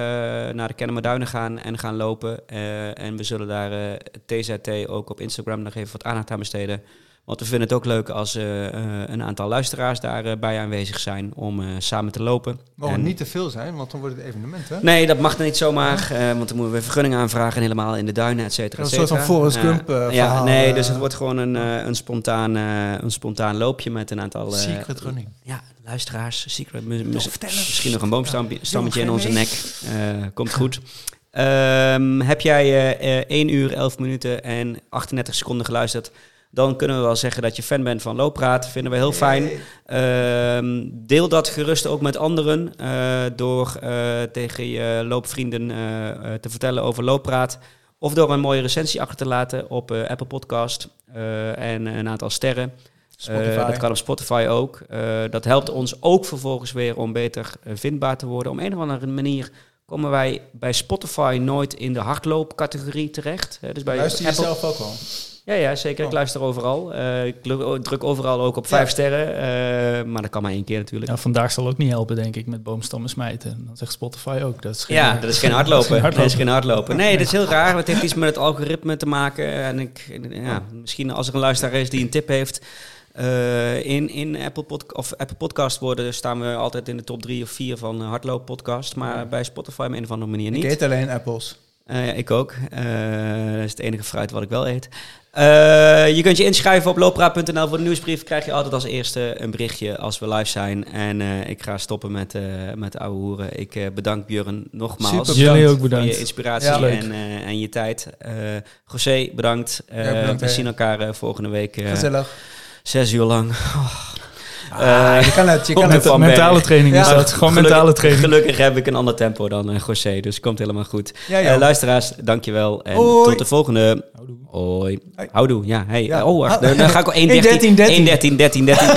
naar de Kennemerduinen gaan en gaan lopen. Eh, en we zullen daar eh, TZT ook op Instagram nog even wat aandacht aan besteden. Want we vinden het ook leuk als eh, eh, een aantal luisteraars daarbij aanwezig zijn om eh, samen te lopen. Mogen En- niet te veel zijn, want dan wordt het evenement, hè? Nee, dat mag dan niet zomaar, eh, want dan moeten we vergunning aanvragen, helemaal in de duinen, et cetera, et Een soort van. Forrest. Gump, eh, Ja, nee, eh. dus het wordt gewoon een, eh, een, spontaan, eh, een spontaan loopje met een aantal... eh, Secret running. Ja, luisteraars, secret. misschien nog een boomstammetje in onze nek. Eh, komt goed. Ehm, heb jij eh, eh, 1 uur, 11 minuten en 38 seconden geluisterd? Dan kunnen we wel zeggen dat je fan bent van Looppraat. Vinden we heel fijn. Ehm, deel dat gerust ook met anderen. eh, door eh, tegen je loopvrienden eh, te vertellen over Looppraat. Of door een mooie recensie achter te laten op Apple Podcast. en een aantal sterren. Dat kan op Spotify ook. Dat helpt ons ook vervolgens weer om beter vindbaar te worden. Om een of andere manier komen wij bij Spotify nooit in de hardloopcategorie terecht. Dus bij Luister je Apple- zelf ook wel? Ja, ja, zeker. Ik Oh. luister overal. Eh, ik lu- druk overal ook op Ja. vijf sterren. eh, maar dat kan maar één keer natuurlijk. Ja, vandaag zal ook niet helpen, denk ik, met boomstammen smijten. Dan zegt Spotify ook. Dat is geen, Ja, dat is geen hardlopen. Dat is Dat geen hardlopen. Nee, dat is heel raar. Het heeft iets met het algoritme te maken. En ik, ja, misschien als er een luisteraar is die een tip heeft. eh, in in Apple, pod of Apple Podcast worden staan we altijd in de top drie of vier van hardloop podcast. Maar bij Spotify op een of andere manier Ik niet. eet alleen appels. Eh, ja, ik ook. Eh, dat is het enige fruit wat ik wel eet. Eh, je kunt je inschrijven op looppraat.nl voor de nieuwsbrief. Krijg je altijd als eerste een berichtje als we live zijn. En eh, ik ga stoppen met, eh met de ouwe hoeren. Ik eh, bedank Björn nogmaals. Super Jullie bedankt. ook voor je inspiratie Ja, en, eh, en je tijd. Eh José, bedankt. Eh, Ja, bedankt, we zien elkaar volgende week Gezellig. zes uur lang. Ah, je kan het, je kan het. Van mentale Berg. training is Ja, dat. Gewoon Gelukkig- mentale training. Gelukkig heb ik een ander tempo dan eh, José, dus het komt helemaal goed. Ja, Eh, luisteraars, dankjewel. En Hoi. tot de volgende. Houdoe. Hoi. Houdoe, ja. Hey. Ja. Oh, wacht. Dan ga ik ook 1, 1, 13, 13, 1, 13, 13, 13.